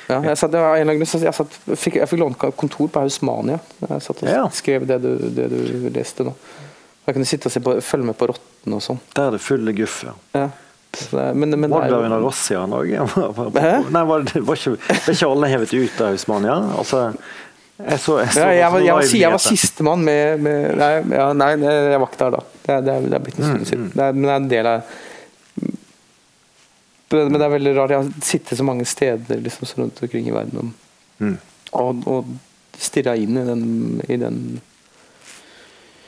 ja, jeg, satt, jeg, jeg, satt, fikk, jeg fikk lånt kontor på Hausmania. Jeg satt og Ja. skrev det du, det du leste nå. Jeg kunne sitte og se på, følge med på rottene og sånn. Der er det fulle guff, ja. Ja. Det, men, men Var det der under Rossian òg? Hæ? Nei, var det var ikke, var ikke alle hevet ut av Husmania? Altså, jeg så, jeg så ja, jeg, var, jeg, var, jeg var sistemann med, med nei, ja, nei, jeg var ikke der da. Det det det er blitt en stund siden. Men det er en del av men det er veldig rart. Jeg har sittet så mange steder liksom, så rundt omkring i verden Mm. og, og stirra inn i den, i den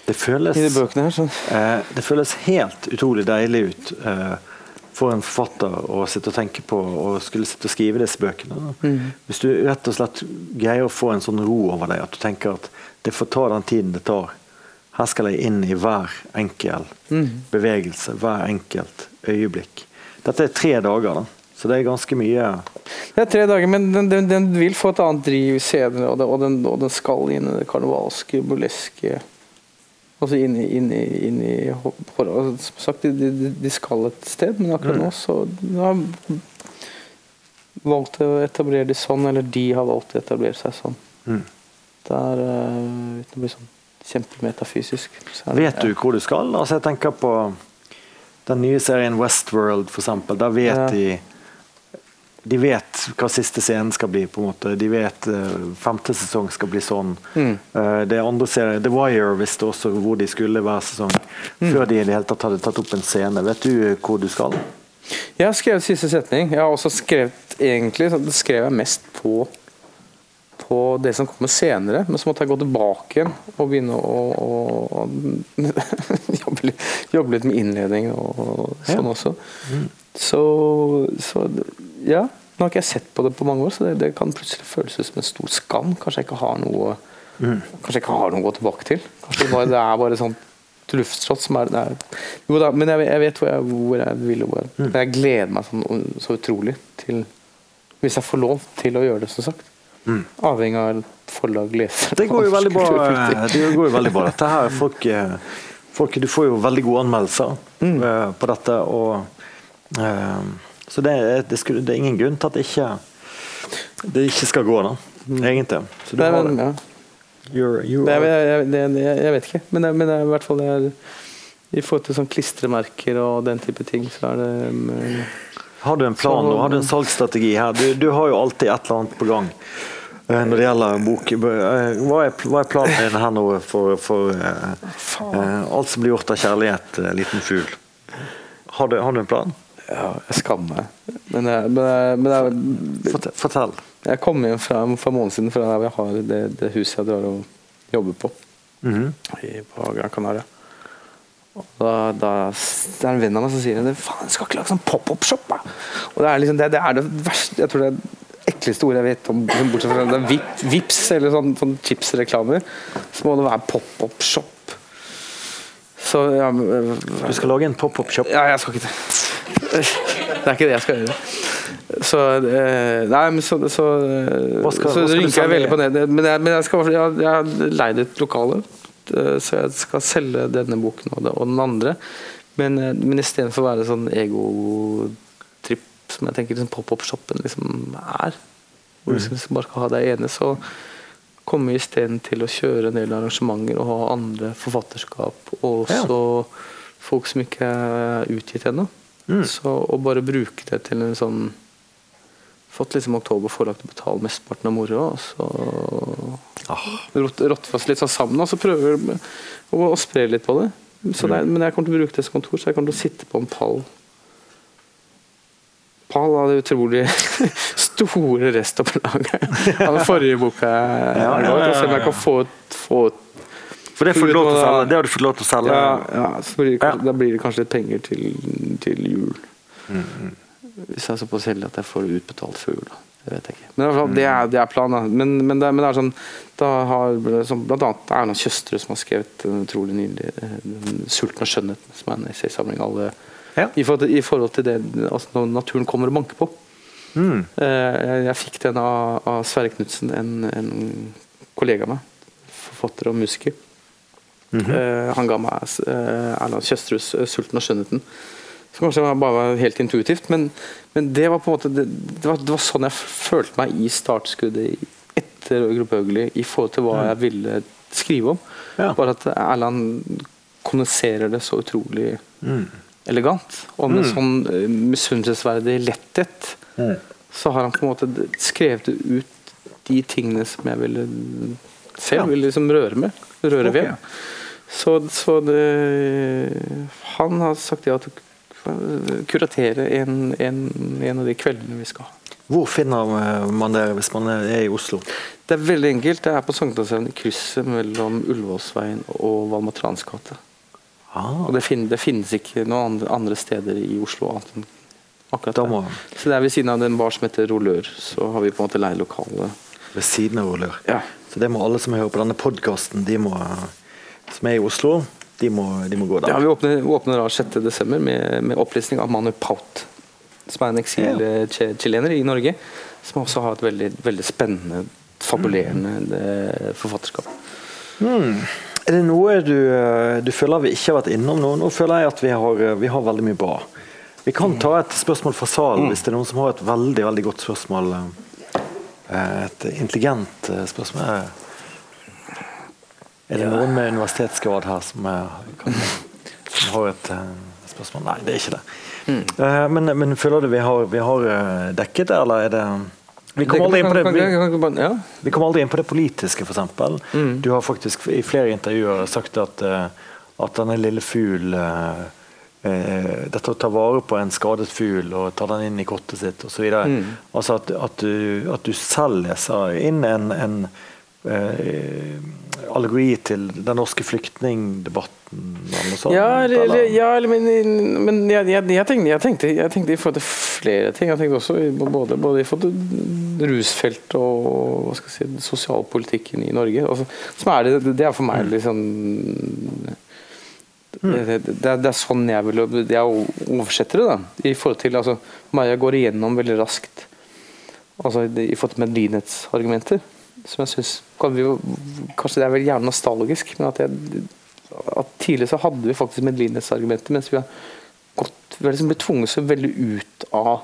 Det føles, de her. Så. eh, det føles helt utrolig deilig ut eh, for en forfatter å sitte og tenke på og skulle sitte og skrive disse bøkene. Mm. Hvis du rett og slett greier å få en sånn ro over deg, at du tenker at det får ta den tiden det tar. Her skal jeg inn i hver enkel Mm. bevegelse, hver enkelt øyeblikk. Dette er tre dager, da. så det er ganske mye Det er tre dager, men den, den, den vil få et annet driv senere, og, den, og den skal inn i det karnevalske, burleske Altså inn i, inn i, inn i hor- Som sagt, de, de, de skal et sted, men akkurat nå så har valgt å etablere det sånn, eller de har valgt å etablere seg sånn. mm. Det er eh, uten å bli sånn kjempemetafysisk. så det- Vet du hvor du skal? Altså, jeg tenker på den nye serien Westworld, eksempel. Der vet Ja. de De vet hva siste scenen skal bli. på en måte. De vet uh, femte sesong skal bli sånn. Mm. Uh, det andre serien, The Wire visste også hvor de skulle hver sesong. Mm. Før de i det hele tatt hadde tatt opp en scene. Vet du hvor du skal? Jeg har skrevet siste setning. Jeg har også skrevet egentlig så skrev jeg mest på på det som kommer senere, men så måtte jeg gå tilbake igjen og begynne å, å, å jobbe, litt, jobbe litt med innledning og sånn Ja. også. Så, så ja. Nå har ikke jeg sett på det på mange år, så det, det kan plutselig føles som en stor skam. Kanskje jeg ikke har noe Kanskje jeg ikke har noe å gå tilbake til. Kanskje det, bare, det er bare sånn luftslott som er, det er Jo da, men jeg, jeg vet hvor jeg, hvor jeg vil. hvor- Men jeg gleder meg sånn, så utrolig til Hvis jeg får lov til å gjøre det, som sagt. Avhengig av forlag, leser Det går jo veldig bra, det går jo veldig bra dette her. Folk, eh, folk, du får jo veldig gode anmeldelser Mm. eh, på dette. Og, eh, så det, er- det, skulle, det er ingen grunn til at det ikke, det ikke skal gå, da. Egentlig. Så du Nei, har det. ja. You're, you Det, are, jeg, det, det, jeg vet ikke, men, det, men det i hvert fall det er, I forhold til sånn klistremerker og den type ting, så er det um, har du en plan Så- nå? Har du en salgsstrategi her? Du, du har jo alltid et eller annet på gang. eh, Når det gjelder bok Eh, Hva er, hva er planen din her nå for, for uh, uh, alt som blir gjort av kjærlighet, uh, liten fugl? Har har du en plan? Ja, jeg skammer meg. Men, jeg, men, jeg, men jeg, Fortell. fortell. jeg kom hjem fra, for en måned siden fra der jeg har det, det huset jeg drar og jobber på. Mhm. i- på Gran Canaria. Da, da det er en venn av meg som sier faen, jeg skal ikke lage sånn pop-up-shop. Og det er liksom det, det er det verste Jeg tror det er det ekleste ordet jeg vet om, bortsett fra det vip, vips eller sånn, sånn chipsreklamer. Så må det være pop-up-shop. Så ja, Du skal lage en pop-up-shop. ja, jeg skal ikke det. Det er ikke det jeg skal gjøre. Så eh, Nei, men så Så, eh, skal- så rynker jeg veldig på det. Men jeg, men jeg, skal, jeg, jeg har leid et lokale, eh, så jeg skal selge denne boken og, den andre. Men, men istedenfor å være sånn egotripp som jeg tenker liksom pop-up-shoppen liksom er, hvor du liksom bare skal ha deg ene, så kommer vi isteden til å kjøre en del arrangementer og ha andre forfatterskap. Og Ja. folk som ikke er utgitt ennå. Mm. Så å bare bruke det til en sånn Fått liksom Oktober forlag til å betale mesteparten av moroa, og så rotte rotte oss litt sånn sammen, og så prøver vi å, å spre litt på det. Så det er, men jeg kommer til å bruke det som kontor, så jeg kommer til å sitte på en pall. Pall av det utrolig store restopplaget av den forrige boka. jeg Ja, ja, ja, Og se om jeg kan få, få For det, får du lov til å selge. det har du fått lov til å selge. ja, ja, blir det, kanskje-. Da blir det kanskje litt penger til, til jul. Mm, Hvis jeg er såpass heldig at jeg får det utbetalt før jul. Det vet jeg ikke. Men fall, det er, det er planen. Men, men, det, men det er sånn da har som Blant annet Erna Kjøstre som har skrevet en utrolig nydelig eh, 'Sulten og skjønnheten', som er en essaysamling. Alle, Ja. i, forhold til, I forhold til det altså når naturen kommer og banker på. Mm. Eh, Jeg, jeg fikk den av, av Sverre Knutsen, en, en kollega av meg. Forfatter og musiker. Eh, han ga meg uh, Erland Kjøstrus eh, 'Sulten og skjønnheten'. Som kanskje var bare var helt intuitivt, men, men det var på en måte det, det, var, det var sånn jeg følte meg i startskuddet etter Gruppe Høgli i forhold til hva jeg ville skrive om. Ja. Bare at Erland kommuniserer det så utrolig Mm. elegant. Og med sånn uh, misunnelsesverdig letthet Mm. så har han på en måte skrevet ut de tingene som jeg ville selv Ja. ville liksom røre med. Røre okay. ved. Så, så det, han har sagt ja til å kuratere en, en, en av de kveldene vi skal ha. Hvor finner man det hvis man er i Oslo? Det er veldig enkelt. Det er på Sankthanshaugen i krysset mellom Ullevålsveien og Valmatrans gate. Ah, Og det, fin, det finnes ikke noen andre, steder i Oslo annet enn akkurat der. Så det er ved siden av den bar som heter Rollør. Så har vi på en måte leid lokale. ved siden av Rolør? Ja. Så det må alle som hører på denne podkasten, de må, som er i Oslo, de må, de må gå Ja, vi åpner, åpner da 6.12. Med, med opplesning av Manu Paut, som er en eksil-chilener i Norge. Som også har et veldig, veldig spennende, fabulerende eh, forfatterskap. Mm. Er det noe du, eh, du føler vi ikke har vært innom nå? Nå føler jeg at vi har, eh, vi har veldig mye bra. Vi kan ta et spørsmål fra salen hvis det er noen som har et veldig veldig godt spørsmål. eh, Et intelligent eh, spørsmål. Er det noen med universitetsgrad her som, er, kan, som har et eh, spørsmål? Nei, det er ikke det. Eh, Men, men føler du vi har, vi har eh, dekket det, eller er det Vi kommer det. Vi, vi kommer aldri inn på det politiske, f.eks. Mm. Du har faktisk i flere intervjuer sagt at, at denne lille fugl eh, eh, Dette å ta vare på en skadet fugl og ta den inn i kottet sitt osv. Mm. Altså at, at, du, at du selv leser inn en, en allegori til den norske flyktningdebatten? Ja, ja, men, men jeg, jeg, jeg, tenkte, jeg, tenkte, jeg tenkte i forhold til flere ting. Jeg tenkte også både, både i forhold til rusfelt og hva skal jeg si, sosialpolitikken i Norge. Altså, som er det, det er for meg liksom det, det, det, er, det er sånn jeg vil jeg oversetter det. da I forhold til, altså, Maja går igjennom veldig raskt altså, i forhold til medlidenhetsargumenter. Som jeg jo- Kanskje det er vel gjerne nostalgisk, men at, jeg, at tidligere så hadde vi faktisk medlidenhetsargumenter, mens vi har gått vi har liksom blitt tvunget så veldig ut av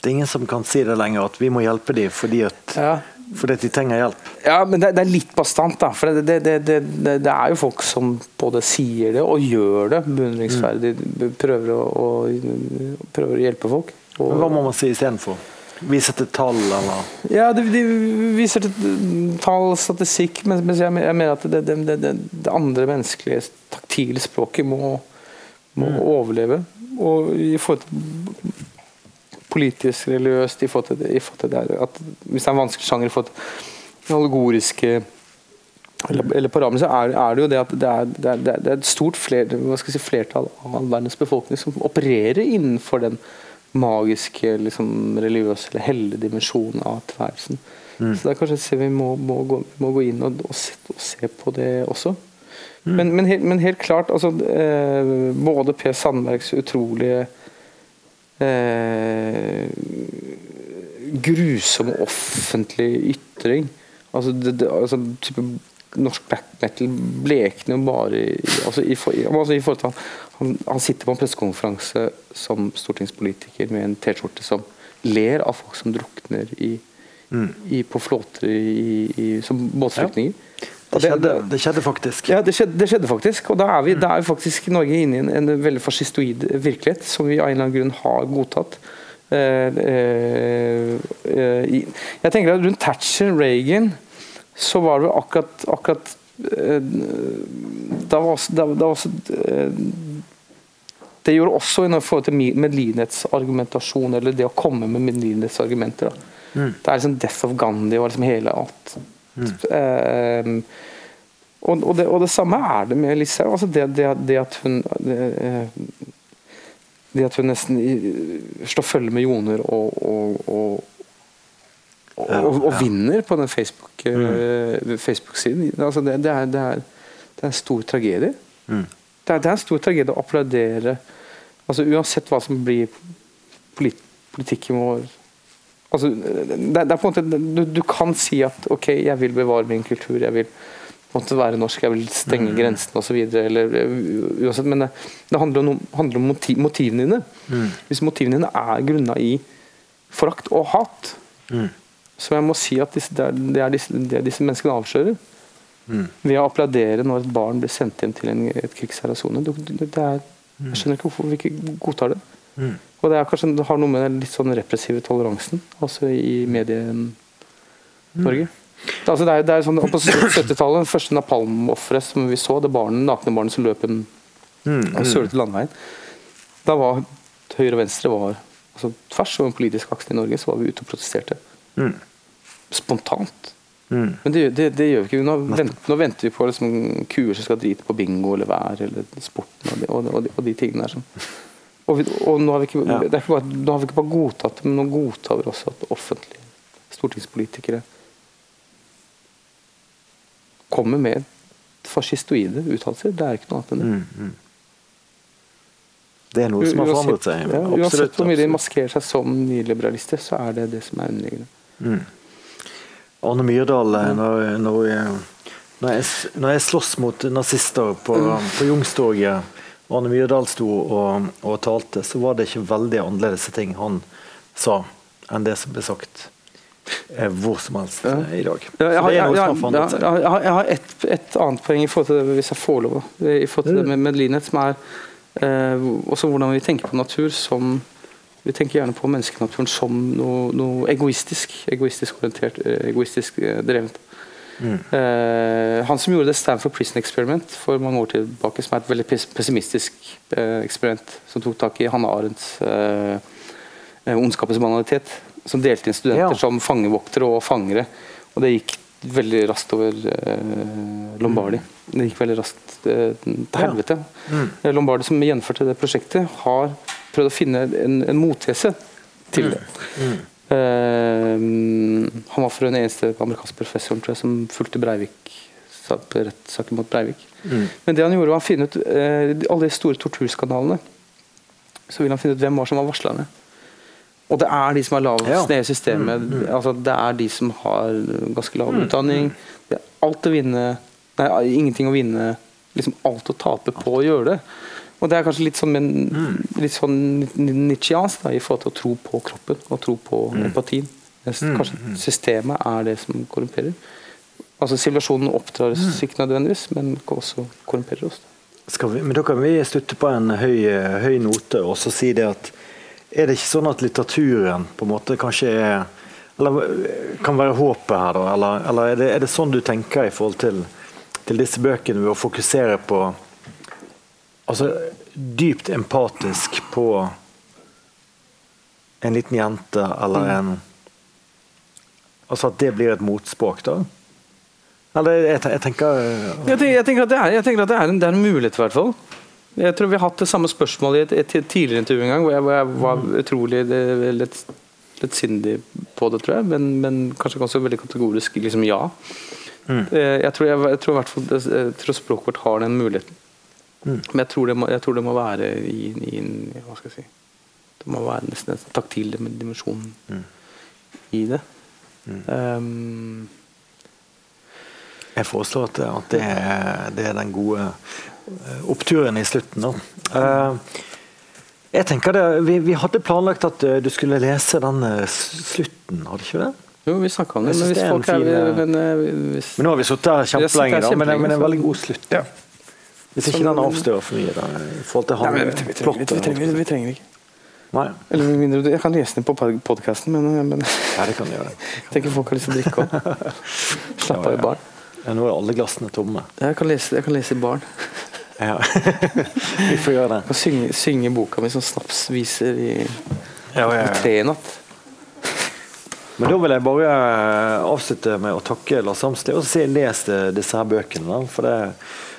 Det er ingen som kan si det lenger, at vi må hjelpe dem fordi, at, Ja, fordi de trenger hjelp. ja men det, det er litt bastant, da. For det, det, det, det, det, det er jo folk som både sier det og gjør det beundringsverdig. Prøver å, å, prøver å hjelpe folk. Og, Men Hva må man si istedenfor? Vise til tall, eller Ja, de, de viser til tall, statistikk, mens, mens jeg, jeg mener at det, det, det, det, det andre menneskelige, taktile språket må, må overleve. Og i forhold til politisk, religiøst, i forhold til, i forhold til det, at hvis det er en vanskelig sjanger i forhold til det allegoriske eller, eller på rammen så er, er det jo det at det er, det er, det er- et stort fler, si, flertall av verdens befolkning som opererer innenfor den magiske, liksom, religiøse eller hellige dimensjonen av tilværelsen. Så det er kanskje et vi må, må, gå, må gå inn og, og, se, og se på det også. Men, men, helt, men helt klart, altså, eh, både Per Sandbergs utrolige eh, grusomme offentlige ytring. Altså, det, det, altså type Norsk black metal blekner jo bare i, altså, i, for, altså, i forhold til han, han, han sitter på en pressekonferanse som stortingspolitiker med en T-skjorte som ler av folk som drukner i, i, på flåter som båtflyktninger. Det skjedde, det skjedde faktisk. Ja, det skjedde, det skjedde faktisk. Og da er vi, da er vi faktisk i Norge inne i en, en veldig fascistoid virkelighet som vi av en eller annen grunn har godtatt. Eh, eh, jeg tenker at Rundt Thatcher, Reagan, så var det akkurat, akkurat eh, var også, det, var også eh, Det gjorde også i forhold til medlidenhetsargumentasjon, eller det å komme med medlidenhetsargumenter. Mm. Det er liksom Death of Gandhi og liksom hele alt. Eh, og, og, det, og det samme er det med Listhaug. Altså det, det, det at hun det, det at hun nesten slår følge med Joner og, og, og, og, vinner på den Facebook, eh, Facebook-siden. Altså det, det, er, det, er, det er en stor tragedie. Det, er, det er en stor tragedie å applaudere. Altså Uansett hva som blir polit, politikken vår. Altså, det, er på en måte du, du kan si at ok, jeg vil bevare min kultur, jeg vil måtte være norsk, jeg vil stenge grensene osv. Men det, det handler om, handler om motiv, motivene dine. Hvis motivene dine er grunna i forakt og hat, så jeg må si at disse, det, er, det, er disse, det disse menneskene avslører. Ved å applaudere når et barn blir sendt hjem til en, det, det er- Jeg skjønner ikke hvorfor vi ikke godtar det. Og det er kanskje det har noe med den litt sånn repressive toleransen altså i Medie-Norge. Det, altså det er, det er sånn, På 70-tallet, det første napalmofferet som vi så, det barnet, nakne barnet som løp en mm, sølete landveien Da var høyre og venstre var altså tvers over en politisk akse i Norge, så var vi ute og protesterte. Spontant. Men det, det, det gjør vi ikke. Nå, venter, nå venter vi på liksom, kuer som skal drite på bingo eller vær eller sporten og de, og de, og de, og de tingene der. Som. Og, vi, og nå, har vi ikke, Ja. det ikke bare, nå har vi ikke bare godtatt det, men nå godtar vi også at offentlige stortingspolitikere kommer med fascistoide uttalelser. Det er ikke noe annet enn det. Det er noe som har forandret seg. ja, Absolutt, uansett hvor mye de maskerer seg som nyliberalister, så er det det som er underliggende. Arne Myrdal, eh, når, når, jeg, når, jeg, når jeg slåss mot nazister på, på Youngstorget Arne Myrdal sto og, og talte, så var det ikke veldig annerledes ting han sa, enn det som ble sagt eh, hvor som helst Ja. eh, i dag. Ja, jeg, har, jeg, jeg, jeg, et, et annet poeng i forhold til det, hvis jeg får lov. I forhold til det med medlidenhet, som er eh, også hvordan vi tenker på natur som Vi tenker gjerne på menneskenaturen som noe, noe egoistisk. Egoistisk orientert, eh, egoistisk drevet. Mm. Eh, han som gjorde det Stanford Prison Experiment for mange år tilbake, som er et veldig pessimistisk eh, eksperiment, som tok tak i Hanne Arendts eh, eh, ondskapens banalitet, som delte inn studenter Ja. som fangevoktere og fangere. Og det gikk veldig raskt over eh, Lombardi. Det gikk veldig raskt eh, til helvete. Eh, Lombardi som gjenførte det prosjektet, har prøvd å finne en, en mottese til det. Eh, han var for den eneste amerikanske professoren tror jeg, som fulgte Breivik på rettssaken mot Breivik. Men det han gjorde var å finne ut eh, alle de store torturskandalene. Så ville han finne ut hvem var som var varslerne. Og det er de som er lavest Ja. nede i systemet. Altså, det er de som har ganske lav utdanning. Det er alt å vinne Nei, ingenting å vinne. Liksom alt å tape på å gjøre det. Og det er kanskje litt sånn, men, litt sånn Nietzscheansk i forhold til å tro på kroppen og tro på empatien. Mens Kanskje systemet er det som korrumperer. Altså Sivilisasjonen oppdrar oss ikke nødvendigvis, men også korrumperer oss. Vi, men da kan vi slutte på en høy, høy note og så si det at er det ikke sånn at litteraturen på en måte kanskje er eller kan være håpet her, da? Eller, eller er, det, er det sånn du tenker i forhold til, til disse bøkene, ved å fokusere på altså dypt empatisk på en liten jente eller en Altså at det blir et motspråk, da? Eller jeg, jeg tenker Jeg tenker, jeg tenker at, det er, tenker at det, er en, det er en mulighet, i hvert fall. Jeg tror vi har hatt det samme spørsmålet i et, et tidligere intervju en gang, hvor jeg, hvor jeg var utrolig det- lett, lettsindig på det, tror jeg. Men, men kanskje ganske veldig kategorisk liksom ja. Eh, Jeg, tror jeg, jeg tror hvert fall jeg tror språket vårt har den muligheten. Men jeg tror, det må, jeg tror det må være i, i en Hva skal jeg si Det må være nesten en taktil dimensjon i det. Um, Jeg foreslår at, at det, er, det er den gode eh, oppturen i slutten. Da. Eh, jeg tenker det, vi, vi hadde planlagt at eh, du skulle lese den eh, slutten, hadde ikke det? Jo, vi snakka om det, men hvis det folk er eh, men, eh, hvis, Men nå har vi sittet her kjempelenge, da, men, men en veldig god slutt. Ja. Hvis ikke den avslører for mye da, i forhold til han Nei, vi, vi, trenger, vi, trenger, vi trenger ikke. Nei, Eller med mindre du- Jeg kan lese den på podkasten, men, men ja, det kan du gjøre. jeg tenker folk har lyst til å drikke òg. Slapp av i baren. Ja, nå er alle glassene tomme. Jeg kan lese, jeg kan lese i baren. Ja. vi får gjøre det. Jeg kan synge, synge boka mi som snapsviser i, Ja, ja, i tre i natt. Men da vil jeg bare eh, avslutte med å takke Lars Amsli og si les eh, disse her bøkene. For det,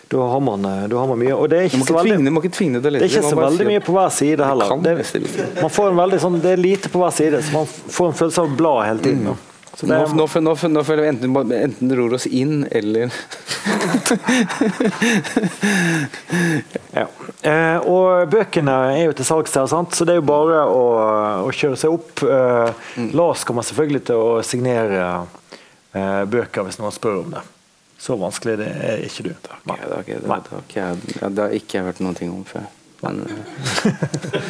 da, har man, eh, da har man mye. Og det er ikke så veldig, ikke tvinge det det er ikke så veldig mye på hver side heller. Det, man får en veldig sånn, det er lite på hver side, så man får en følelse av blad hele tiden. da. Nå, nå, nå, nå føler vi enten, enten ror oss inn, eller Ja. Eh, og bøkene er jo til salgs der, sant? så det er jo bare å, å kjøre seg opp. Eh, Lars kommer selvfølgelig til å signere eh, bøker hvis noen spør om det. Så vanskelig det er ikke du. Det, har ikke, det, har ikke, det har ikke jeg hørt noen ting om før. Men eh,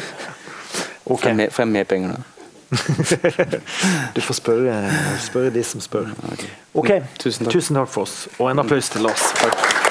får, jeg mer, får jeg mer penger da? Du får spørre, spørre de som spør. Ok, Tusen takk. Tusen takk for oss. Og en applaus til Lars. Takk.